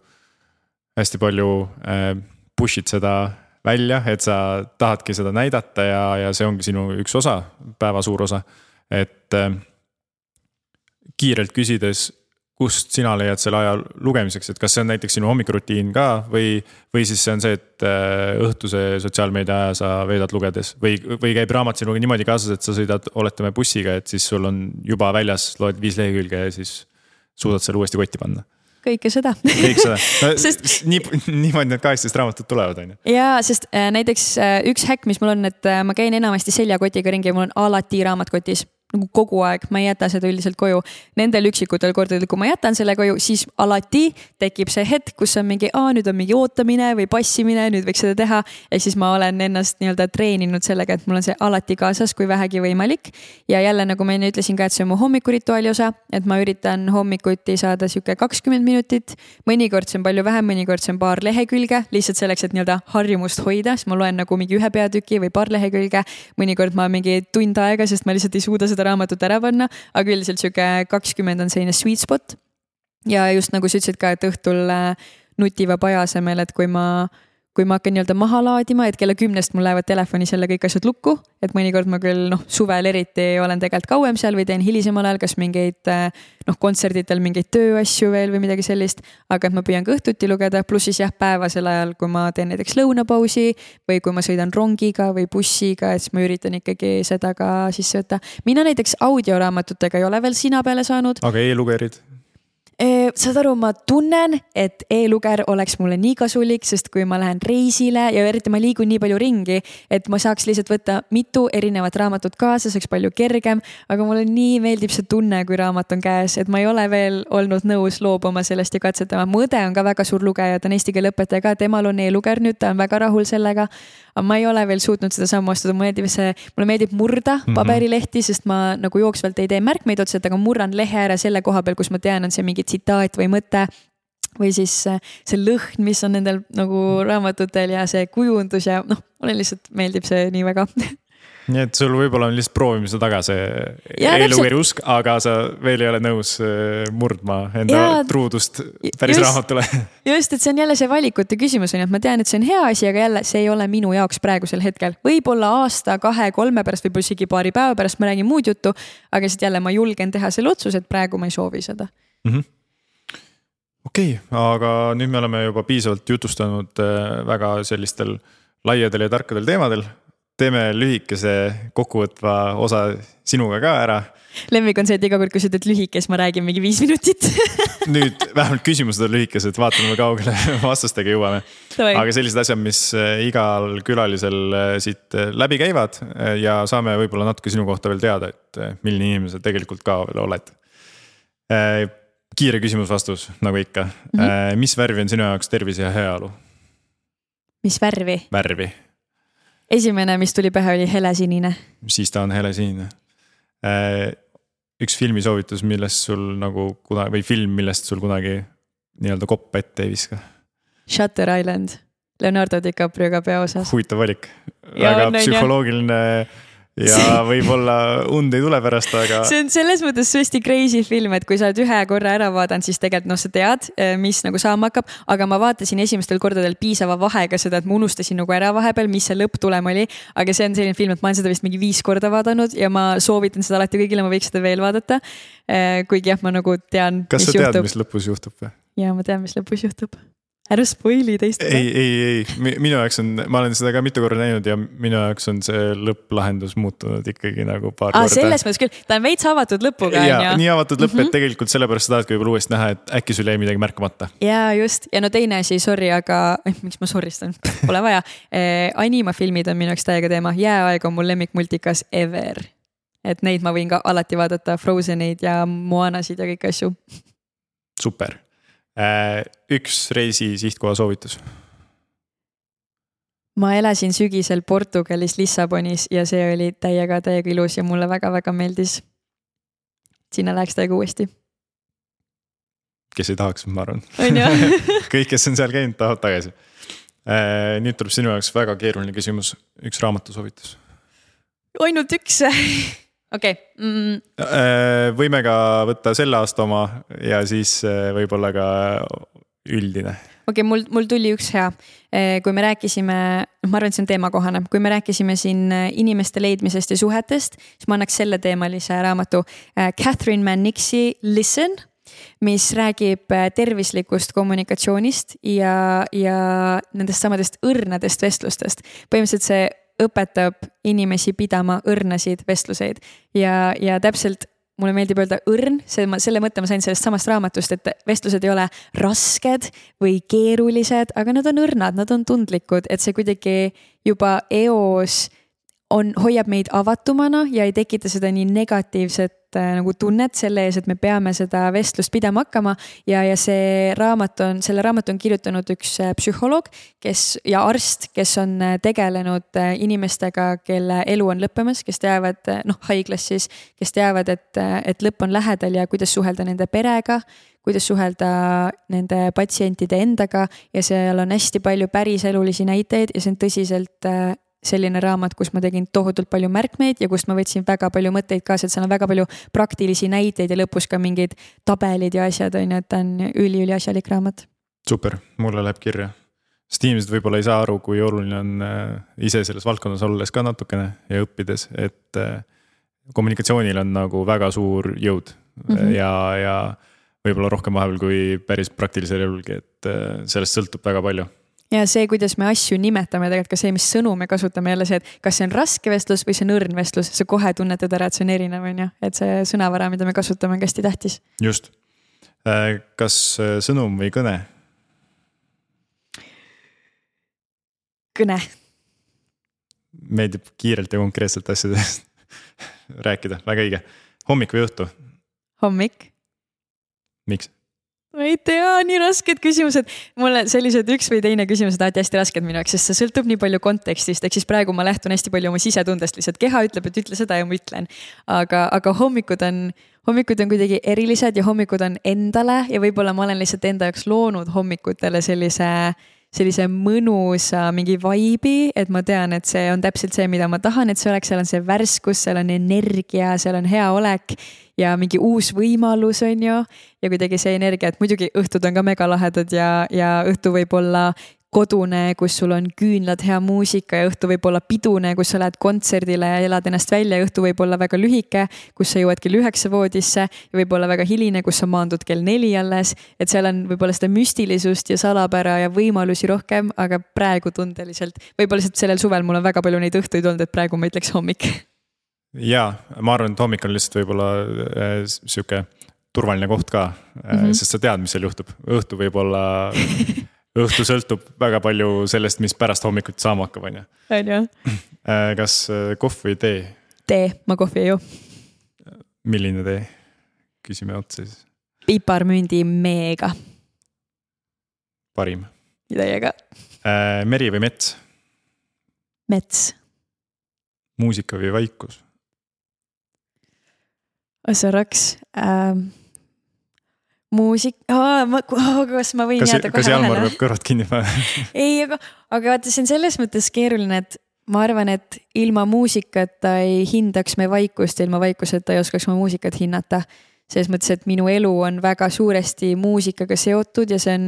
A: hästi palju äh, push'id seda välja, et sa tahadki seda näidata ja, ja see ongi sinu üks osa, päeva suur osa. et kiirelt küsides kust sina leiad selle aja lugemiseks, et kas see on näiteks sinu hommikurutiin ka või, või siis see on see, et äh, õhtuse sotsiaalmeedia aja sa veedad lugedes või, või käib raamat sinuga niimoodi kaasas, et sa sõidad, oletame bussiga, et siis sul on juba väljas, loed viis lehekülge ja siis suudad selle uuesti kotti panna
B: kõike seda.
A: kõik seda [laughs] no, sest nii, niimoodi need kaheksateist raamatut tulevad, on ju.
B: ja, sest äh, näiteks äh, üks häkk, mis mul on, et äh, ma käin enamasti seljakotiga ringi ja mul on alati raamat kotis nagu kogu aeg, ma ei jäta seda üldiselt koju. Nendel üksikutel kordadel, kui ma jätan selle koju, siis alati tekib see hetk, kus on mingi, aa nüüd on mingi ootamine või passimine, nüüd võiks seda teha. ja siis ma olen ennast nii-öelda treeninud sellega, et mul on see alati kaasas, kui vähegi võimalik. ja jälle, nagu ma enne ütlesin ka, et see on mu hommikurituaali osa, et ma üritan hommikuti saada sihuke kakskümmend minutit. mõnikord see on palju vähem, mõnikord see on paar lehekülge, lihtsalt selleks, et nii-öelda harjumust hoida, siis ma loen nagu mingi ühe peatüki või paar lehekülge. mõnikord ma mingi tund aega, sest ma lihtsalt ei suuda seda seda raamatut ära panna, aga üldiselt sihuke kakskümmend on selline sweet spot. ja just nagu sa ütlesid ka, et õhtul äh, nutivaba aja asemel, et kui ma kui ma hakkan nii-öelda maha laadima, et kella kümnest mul lähevad telefonis jälle kõik asjad lukku, et mõnikord ma küll noh, suvel eriti olen tegelikult kauem seal või teen hilisemal ajal, kas mingeid noh, kontserditel mingeid tööasju veel või midagi sellist. aga et ma püüan ka õhtuti lugeda, pluss siis jah, päevasel ajal, kui ma teen näiteks lõunapausi või kui ma sõidan rongiga või bussiga, et siis ma üritan ikkagi seda ka sisse võtta. mina näiteks audioraamatutega ei ole veel sina peale saanud.
A: aga e-lugerid?
B: Saad aru, ma tunnen, et e-luger oleks mulle nii kasulik, sest kui ma lähen reisile ja eriti ma liigun nii palju ringi, et ma saaks lihtsalt võtta mitu erinevat raamatut kaasa, see oleks palju kergem. aga mulle nii meeldib see tunne, kui raamat on käes, et ma ei ole veel olnud nõus loobuma sellest ja katsetama. mu õde on ka väga suur lugeja, ta on eesti keele õpetaja ka, temal on e-luger nüüd, ta on väga rahul sellega. aga ma ei ole veel suutnud seda sammu astuda, mulle meeldib see, mulle meeldib murda mhm. paberilehti, sest ma nagu jooksvalt ei tee märkmeid otseselt, aga murran lehe ära selle koha peal, kus ma tean, on see mingi tsitaat või mõte või siis äh, see lõhn, mis on nendel nagu raamatutel ja see kujundus ja noh, mulle lihtsalt meeldib see nii väga
A: nii et sul võib-olla on lihtsalt proovimise taga see e-lugeri usk, aga sa veel ei ole nõus äh, murdma enda ja, truudust päris just, raamatule. [laughs]
B: just, et see on jälle see valikute küsimus on ju, et ma tean, et see on hea asi, aga jälle see ei ole minu jaoks praegusel hetkel. võib-olla aasta, kahe, kolme pärast, võib-olla isegi paari päeva pärast ma räägin muud juttu, aga lihtsalt jälle ma julgen teha selle otsuse, et praegu ma ei soovi seda mm. -hmm
A: okei okay,, aga nüüd me oleme juba piisavalt jutustanud äh, väga sellistel laiadel ja tarkadel teemadel. teeme lühikese kokkuvõtva osa sinuga ka ära
B: lemmik on see, et iga kord, kui sa ütled lühike, siis ma räägin mingi viis minutit [laughs]
A: nüüd vähemalt küsimused on lühikesed, vaatame, kui kaugele [laughs] vastustega jõuame. aga sellised asjad, mis äh, igal külalisel äh, siit läbi käivad ja saame võib-olla natuke sinu kohta veel teada, et milline inimene sa tegelikult ka veel oled. Kiire küsimus-vastus, nagu ikka mm. -hmm. mis värvi on sinu jaoks tervis ja heaolu?
B: mis värvi?
A: värvi.
B: esimene, mis tuli pähe, oli helesinine.
A: siis ta on helesinine üks filmisoovitus, millest sul nagu kunagi või film, millest sul kunagi nii-öelda koppa ette ei viska?
B: Shutter Island, Leonardo DiCaprioga peaosas.
A: huvitav valik, väga psühholoogiline ja võib-olla und ei tule pärast, aga.
B: see on selles mõttes hästi crazy film, et kui sa oled ühe korra ära vaadanud, siis tegelikult noh, sa tead, eh, mis nagu saama hakkab. aga ma vaatasin esimestel kordadel piisava vahega seda, et ma unustasin nagu ära vahepeal, mis see lõpptulem oli. aga see on selline film, et ma olen seda vist mingi viis korda vaadanud ja ma soovitan seda alati kõigile, ma võiks seda veel vaadata. Eh, kuigi jah, ma nagu tean.
A: kas sa tead, mis lõpus juhtub või?
B: ja ma tean, mis lõpus juhtub ära spoil'i teistele.
A: ei, ei, ei, minu jaoks on, ma olen seda ka mitu korda näinud ja minu jaoks on see lõpplahendus muutunud ikkagi nagu paar
B: Aa,
A: korda.
B: selles mõttes küll, ta on veits avatud lõpuga on
A: ju. nii avatud lõpp mm, -hmm. et mhm. tegelikult sellepärast sa tahadki võib-olla uuesti näha, et äkki sul jäi midagi märkamata.
B: ja just ja no teine asi, sorry, aga eh, miks ma sorry stan, [laughs] pole vaja eh,. animafilmid on minu jaoks täiega teema, Jääaeg on mul lemmikmultikas ever. et neid ma võin ka alati vaadata, Frozeneid ja Moanasid ja kõiki asju.
A: super üks reisi sihtkoha soovitus.
B: ma elasin sügisel Portugalis Lissabonis ja see oli täiega, täiega ilus ja mulle väga-väga meeldis. sinna läheks täiega uuesti.
A: kes ei tahaks, ma arvan. [laughs] kõik, kes on seal käinud, tahavad tagasi. Äh, nüüd tuleb sinu jaoks väga keeruline küsimus, üks raamatusoovitus.
B: ainult üks [laughs] okei okay. mm..
A: Äh, võime ka võtta selle aasta oma ja siis äh, võib-olla ka üldine.
B: okei okay,, mul, mul tuli üks hea. Äh, kui me rääkisime, ma arvan, et see on teemakohane, kui me rääkisime siin inimeste leidmisest ja suhetest, siis ma annaks selleteemalise raamatu Catherine Mannixi Listen mis räägib tervislikust kommunikatsioonist ja, ja nendest samadest õrnadest vestlustest. põhimõtteliselt see õpetab inimesi pidama õrnasid vestluseid. Ja, ja täpselt mulle meeldib öelda õrn, see, ma selle mõtte ma sain sellest samast raamatust, et vestlused ei ole rasked või keerulised, aga nad on õrnad, nad on tundlikud, et see kuidagi juba eos on, hoiab meid avatumana ja ei tekita seda nii negatiivset äh, nagu tunnet selle ees, et me peame seda vestlust pidama hakkama. ja, ja see raamat on, selle raamatu on kirjutanud üks äh, psühholoog, kes ja arst, kes on äh, tegelenud inimestega, kelle elu on lõppemas, kes teavad, noh haiglas siis, kes teavad, et, et lõpp on lähedal ja kuidas suhelda nende perega kuidas suhelda nende patsientide endaga ja seal on hästi palju päriselulisi näiteid ja see on tõsiselt selline raamat, kus ma tegin tohutult palju märkmeid ja kust ma võtsin väga palju mõtteid kaasa, et seal on väga palju praktilisi näiteid ja lõpus ka mingid tabelid ja asjad on ju, et ta on üliüliasjalik raamat.
A: super, mulle läheb kirja. sest inimesed võib-olla ei saa aru, kui oluline on äh, ise selles valdkonnas olles ka natukene ja õppides, et äh, kommunikatsioonil on nagu väga suur jõud mm -hmm. ja, ja võib-olla rohkem vahepeal kui päris praktilisel elulgi, et äh, sellest sõltub väga palju
B: ja see, kuidas me asju nimetame, tegelikult ka see, mis sõnu me kasutame, jälle see, et kas see on raske vestlus või see on õrn vestlus, sa kohe tunnetad ära, et see on erinev, on ju, et see sõnavara, mida me kasutame, on hästi tähtis.
A: just. Äh, kas äh, sõnum või kõne?
B: kõne.
A: meeldib kiirelt ja konkreetselt asjadest [laughs] rääkida, väga õige. hommik või õhtu?
B: hommik.
A: miks?
B: Ma ei tea, nii rasked küsimused. mulle sellised üks või teine küsimused alati hästi rasked minu jaoks, sest see sõltub nii palju kontekstist, ehk siis praegu ma lähtun hästi palju oma sisetundest lihtsalt, keha ütleb, et ütle seda ja ma ütlen. aga, aga hommikud on, hommikud on kuidagi erilised ja hommikud on endale ja võib-olla ma olen lihtsalt enda jaoks loonud hommikutele sellise sellise mõnusa mingi vibe'i, et ma tean, et see on täpselt see, mida ma tahan, et see oleks, seal on see värskus, seal on energia, seal on hea olek ja mingi uus võimalus, on ju. ja kuidagi see energia, et muidugi õhtud on ka megalahedad ja, ja õhtu võib olla kodune, kus sul on küünlad, hea muusika ja õhtu võib olla pidune, kus sa lähed kontserdile ja elad ennast välja ja õhtu võib olla väga lühike, kus sa jõuad kell üheksa voodisse ja võib olla väga hiline, kus sa maandud kell neli alles. et seal on võib-olla seda müstilisust ja salapära ja võimalusi rohkem, aga praegu tundeliselt, võib-olla lihtsalt sellel suvel mul on väga palju neid õhtuid olnud, et praegu ma ütleks hommik.
A: ja ma arvan, et hommik on lihtsalt võib-olla äh, sihuke turvaline koht ka mm, -hmm. sest sa tead, mis seal juhtub, õhtu võib olla [laughs] õhtu sõltub väga palju sellest, mis pärast hommikut saama hakkab, on ju.
B: on ju.
A: Kas äh, kohv või tee?
B: tee, ma kohvi ei joo.
A: milline tee? küsime otsa siis.
B: piparmündi meega.
A: parim.
B: Teiega
A: äh,. meri või mets?
B: mets.
A: muusika või vaikus?
B: ossa raks ähm muusik oh,, oh,, kas ma võin
A: kas,
B: jääda kohe
A: kas Jalmar peab kõrvad kinni panema [laughs]
B: ei, aga, aga vaata, see on selles mõttes keeruline, et ma arvan, et ilma muusikata ei hindaks me vaikust, ilma vaikuseta ei oskaks ma muusikat hinnata. selles mõttes, et minu elu on väga suuresti muusikaga seotud ja see on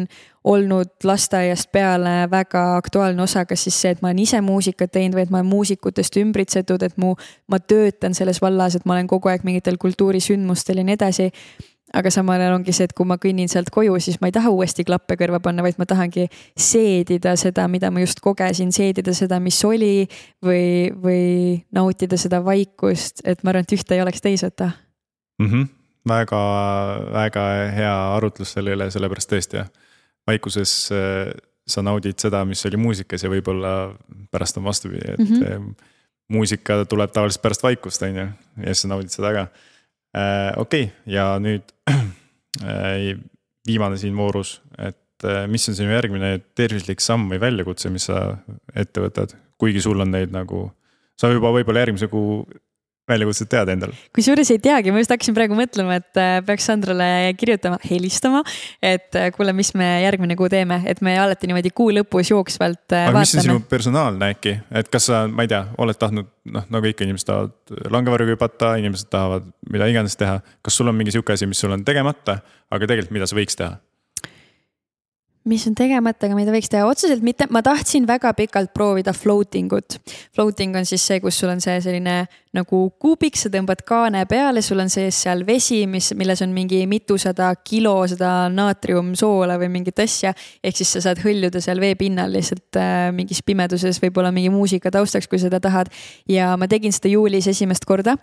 B: olnud lasteaiast peale väga aktuaalne osa, kas siis see, et ma olen ise muusikat teinud või et ma olen muusikutest ümbritsetud, et mu, ma töötan selles vallas, et ma olen kogu aeg mingitel kultuurisündmustel ja nii edasi aga samal ajal ongi see, et kui ma kõnnin sealt koju, siis ma ei taha uuesti klappe kõrva panna, vaid ma tahangi seedida seda, mida ma just kogesin, seedida seda, mis oli või, või nautida seda vaikust, et ma arvan, et ühte ei oleks teiseta
A: mm. -hmm. väga, väga hea arutlus selle üle, sellepärast tõesti jah, vaikuses äh, sa naudid seda, mis oli muusikas ja võib-olla pärast on vastupidi, et mm -hmm. muusika tuleb tavaliselt pärast vaikust, on ju, ja siis sa naudid seda ka okei okay, ja nüüd [clears throat] äh, viimane siin voorus, et äh, mis on sinu järgmine tervislik samm või väljakutse, mis sa ette võtad, kuigi sul on neid nagu. sa juba võib-olla järgmise kuu väljakutset tead endal?
B: kusjuures ei teagi, ma just hakkasin praegu mõtlema, et äh, peaks Sandrale kirjutama, helistama. et äh, kuule, mis me järgmine kuu teeme, et me alati niimoodi kuu lõpus jooksvalt äh,
A: aga vaatame. mis on sinu personaalne äkki, et kas sa, ma ei tea, oled tahtnud, noh nagu ikka inimesed tahavad langevarjuga hüpata, inimesed tahavad mida iganes teha. kas sul on mingi sihuke asi, mis sul on tegemata, aga tegelikult, mida sa võiks teha?
B: mis on tegemata, aga mida võiks teha, otseselt mitte, ma tahtsin väga pikalt proovida floating ut. Floating on siis see, kus sul on see selline nagu kuubik, sa tõmbad kaane peale, sul on sees seal vesi, mis, milles on mingi mitusada kilo seda naatriumsoola või mingit asja. ehk siis sa saad hõljuda seal veepinnal lihtsalt äh, mingis pimeduses, võib-olla mingi muusika taustaks, kui seda tahad. ja ma tegin seda juulis esimest korda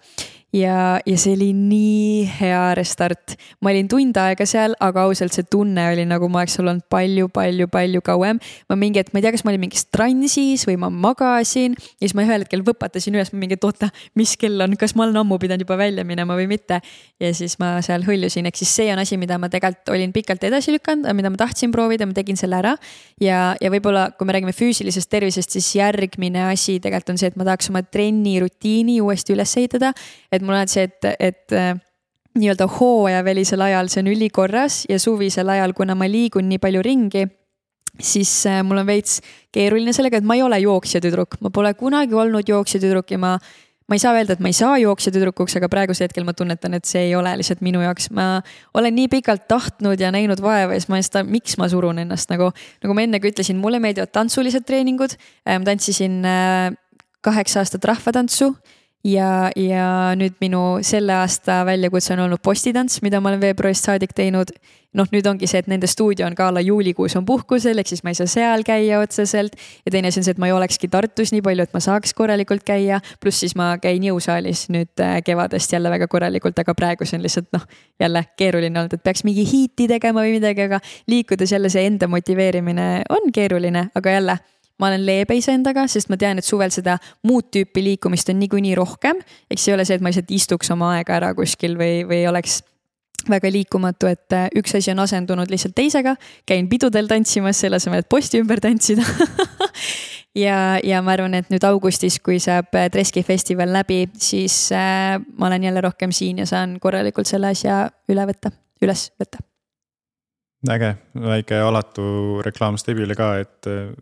B: ja, ja see oli nii hea restart. ma olin tund aega seal, aga ausalt, see tunne oli nagu ma oleks olnud palju-palju-palju kauem. ma mingi hetk, ma ei tea, kas ma olin mingis transis või ma magasin ja siis ma ühel hetkel võpatasin üles, ma mingi, et oota, mis kell on, kas ma olen ammu pidanud juba välja minema või mitte. ja siis ma seal hõljusin, ehk siis see on asi, mida ma tegelikult olin pikalt edasi lükanud, mida ma tahtsin proovida, ma tegin selle ära. ja, ja võib-olla, kui me räägime füüsilisest tervisest, siis järgmine asi tegelikult on see, et ma tahaks oma trennirutiini uuesti üles ehitada. et mul on see, et, et äh, nii-öelda hooajavälisel ajal see on ülikorras ja suvisel ajal, kuna ma liigun nii palju ringi siis äh, mul on veits keeruline sellega, et ma ei ole jooksjatüdruk, ma pole kunagi olnud jooksjatüdruk ja ma, ma ei saa öelda, et ma ei saa jooksjatüdrukuks, aga praegusel hetkel ma tunnetan, et see ei ole lihtsalt minu jaoks, ma olen nii pikalt tahtnud ja näinud vaeva ja siis ma seda, miks ma surun ennast nagu, nagu ma enne ka ütlesin, mulle meeldivad tantsulised treeningud. ma tantsisin äh, kaheksa aastat rahvatantsu ja, ja nüüd minu selle aasta väljakutse on olnud postitants, mida ma olen veebruarist saadik teinud. noh, nüüd ongi see, et nende stuudio on ka alla juulikuus on puhkusel, ehk siis ma ei saa seal käia otseselt. ja teine asi on see, et ma ei olekski Tartus nii palju, et ma saaks korralikult käia. pluss siis ma käin jõusaalis nüüd äh, kevadest jälle väga korralikult, aga praegu see on lihtsalt noh, jälle keeruline olnud, et peaks mingi hiiti tegema või midagi, aga liikudes jälle see enda motiveerimine on keeruline, aga jälle ma olen leebe iseendaga, sest ma tean, et suvel seda muud tüüpi liikumist on niikuinii rohkem. eks ei ole see, et ma lihtsalt istuks oma aega ära kuskil või, või oleks väga liikumatu, et äh, üks asi on asendunud lihtsalt teisega. käin pidudel tantsimas selle asemel, et posti ümber tantsida [laughs] ja, ja ma arvan, et nüüd augustis, kui saab äh, Treski festival läbi, siis äh, ma olen jälle rohkem siin ja saan korralikult selle asja üle võtta, üles võtta.
A: äge, väike alatu reklaam Stebile ka, et äh,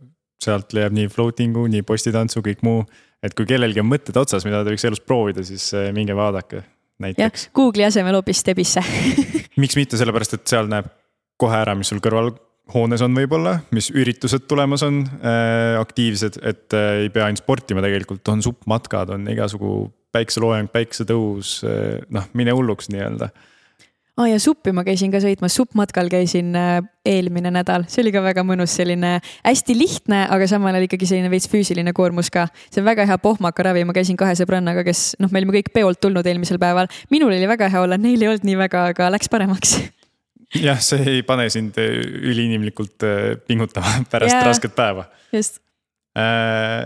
A: sealt leiab nii floating'u, nii postitantsu, kõik muu. et kui kellelgi on mõtted otsas, mida ta võiks elus proovida, siis eh, minge vaadake näiteks.
B: Google'i asemel hoopis Stebisse [laughs]
A: miks mitte, sellepärast et seal näeb kohe ära, mis sul kõrval hoones on võib-olla, mis üritused tulemas on äh, aktiivsed, et äh, ei pea ainult sportima, tegelikult on suppmatkad, on igasugu päikseloojang, päiksetõus äh,, noh, mine hulluks nii-öelda
B: aa ah, ja suppi ma käisin ka sõitmas, suppmatkal käisin äh, eelmine nädal, see oli ka väga mõnus, selline hästi lihtne, aga samal ajal ikkagi selline veits füüsiline koormus ka. see on väga hea pohmakaravi, ma käisin kahe sõbrannaga, kes noh, me olime kõik peolt tulnud eelmisel päeval. minul oli väga hea olla, neil ei olnud nii väga, aga läks paremaks [laughs]
A: jah, see ei pane sind üliinimlikult äh, pingutama [laughs] pärast yeah, rasket päeva.
B: just
A: äh,.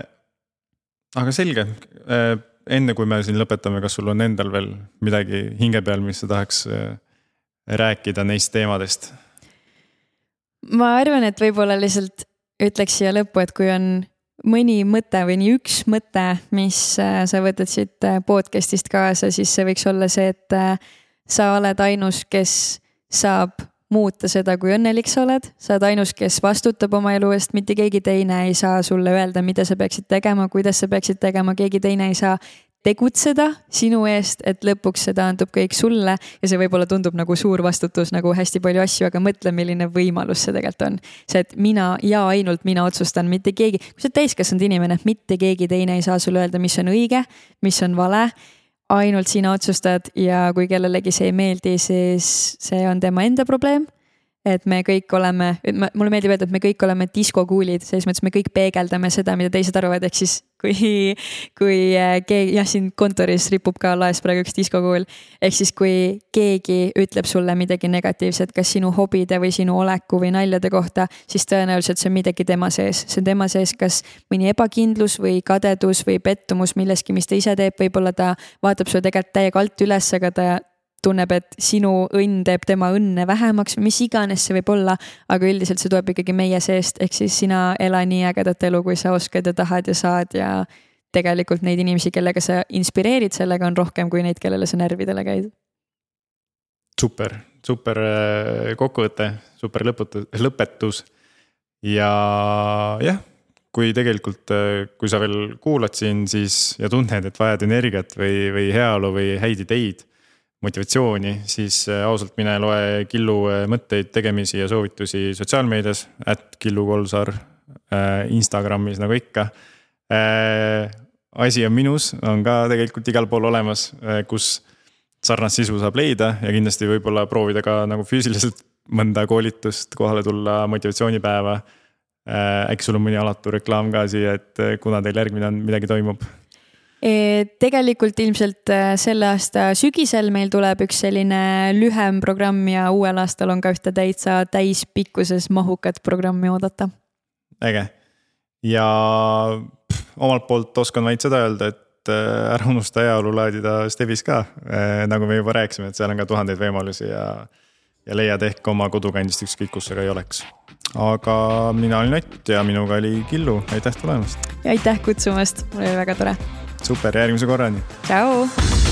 A: aga selge äh,, enne kui me siin lõpetame, kas sul on endal veel midagi hinge peal, mis sa tahaks äh, rääkida neist teemadest?
B: ma arvan, et võib-olla lihtsalt ütleks siia lõppu, et kui on mõni mõte või nii üks mõte, mis äh, sa võtad siit äh, podcast'ist kaasa, siis see võiks olla see, et sa oled ainus, kes saab muuta seda, kui õnnelik sa oled, sa oled ainus, kes vastutab oma elu eest, mitte keegi teine ei saa sulle öelda, mida sa peaksid tegema, kuidas sa peaksid tegema, keegi teine ei saa tegutseda sinu eest, et lõpuks see taandub kõik sulle. Ja see võib-olla tundub nagu suur vastutus, nagu hästi palju asju, aga mõtle, milline võimalus see tegelikult on. see, et mina ja ainult mina otsustan, mitte keegi, kui sa oled täiskasvanud inimene, mitte keegi teine ei saa sulle öelda, mis on õige, mis on vale. Ainult sina otsustad ja kui kellelegi see ei meeldi, siis see on tema enda probleem et me kõik oleme, mulle meeldib öelda, et me kõik oleme diskokuulid, selles mõttes me kõik peegeldame seda, mida teised arvavad, ehk siis kui, kui äh, keegi, jah, siin kontoris ripub ka laes praegu üks diskokuul. ehk siis, kui keegi ütleb sulle midagi negatiivset, kas sinu hobide või sinu oleku või naljade kohta, siis tõenäoliselt see on midagi tema sees, see on tema sees kas mõni ebakindlus või kadedus või pettumus milleski, mis ta ise teeb, võib-olla ta vaatab sulle tegelikult täiega alt üles, aga ta tunneb, et sinu õnn teeb tema õnne vähemaks või mis iganes see võib olla. aga üldiselt see tuleb ikkagi meie seest, ehk siis sina ela nii ägedat elu, kui sa oskad ja tahad ja saad ja tegelikult neid inimesi, kellega sa inspireerid sellega, on rohkem kui neid, kellele sa närvidele käid.
A: super, super äh, kokkuvõte, super lõputus, lõpetus. ja jah, kui tegelikult, äh, kui sa veel kuulad siin, siis ja tunned, et vajad energiat või, või heaolu või häid ideid motivatsiooni, siis äh, ausalt mine loe Killu äh, mõtteid, tegemisi ja soovitusi sotsiaalmeedias, at Killu Kolsar äh,, Instagramis nagu ikka. Asi on minus, on ka tegelikult igal pool olemas kus sarnast sisu saab leida ja kindlasti võib-olla proovida ka nagu füüsiliselt mõnda koolitust, kohale tulla motivatsioonipäeva. Äkki sul on mõni alatu reklaam ka siia, et kuna teil järgmine on, midagi toimub
B: tegelikult ilmselt äh, selle aasta sügisel meil tuleb üks selline lühem programm ja uuel aastal on ka ühte täitsa täispikkuses mahukat programmi oodata.
A: äge ja pff, omalt poolt oskan vaid seda öelda, et äh, ära unusta heaolu laadida Stevis ka, nagu me juba rääkisime, et seal on ka tuhandeid võimalusi ja ja leiad ehk oma kodukandist ükskõik kus sa ka ei oleks. aga mina olin Ott ja minuga oli Killu, aitäh tulemast.
B: aitäh kutsumast, mul oli väga tore
A: super, järgmise korrani.
B: tšau.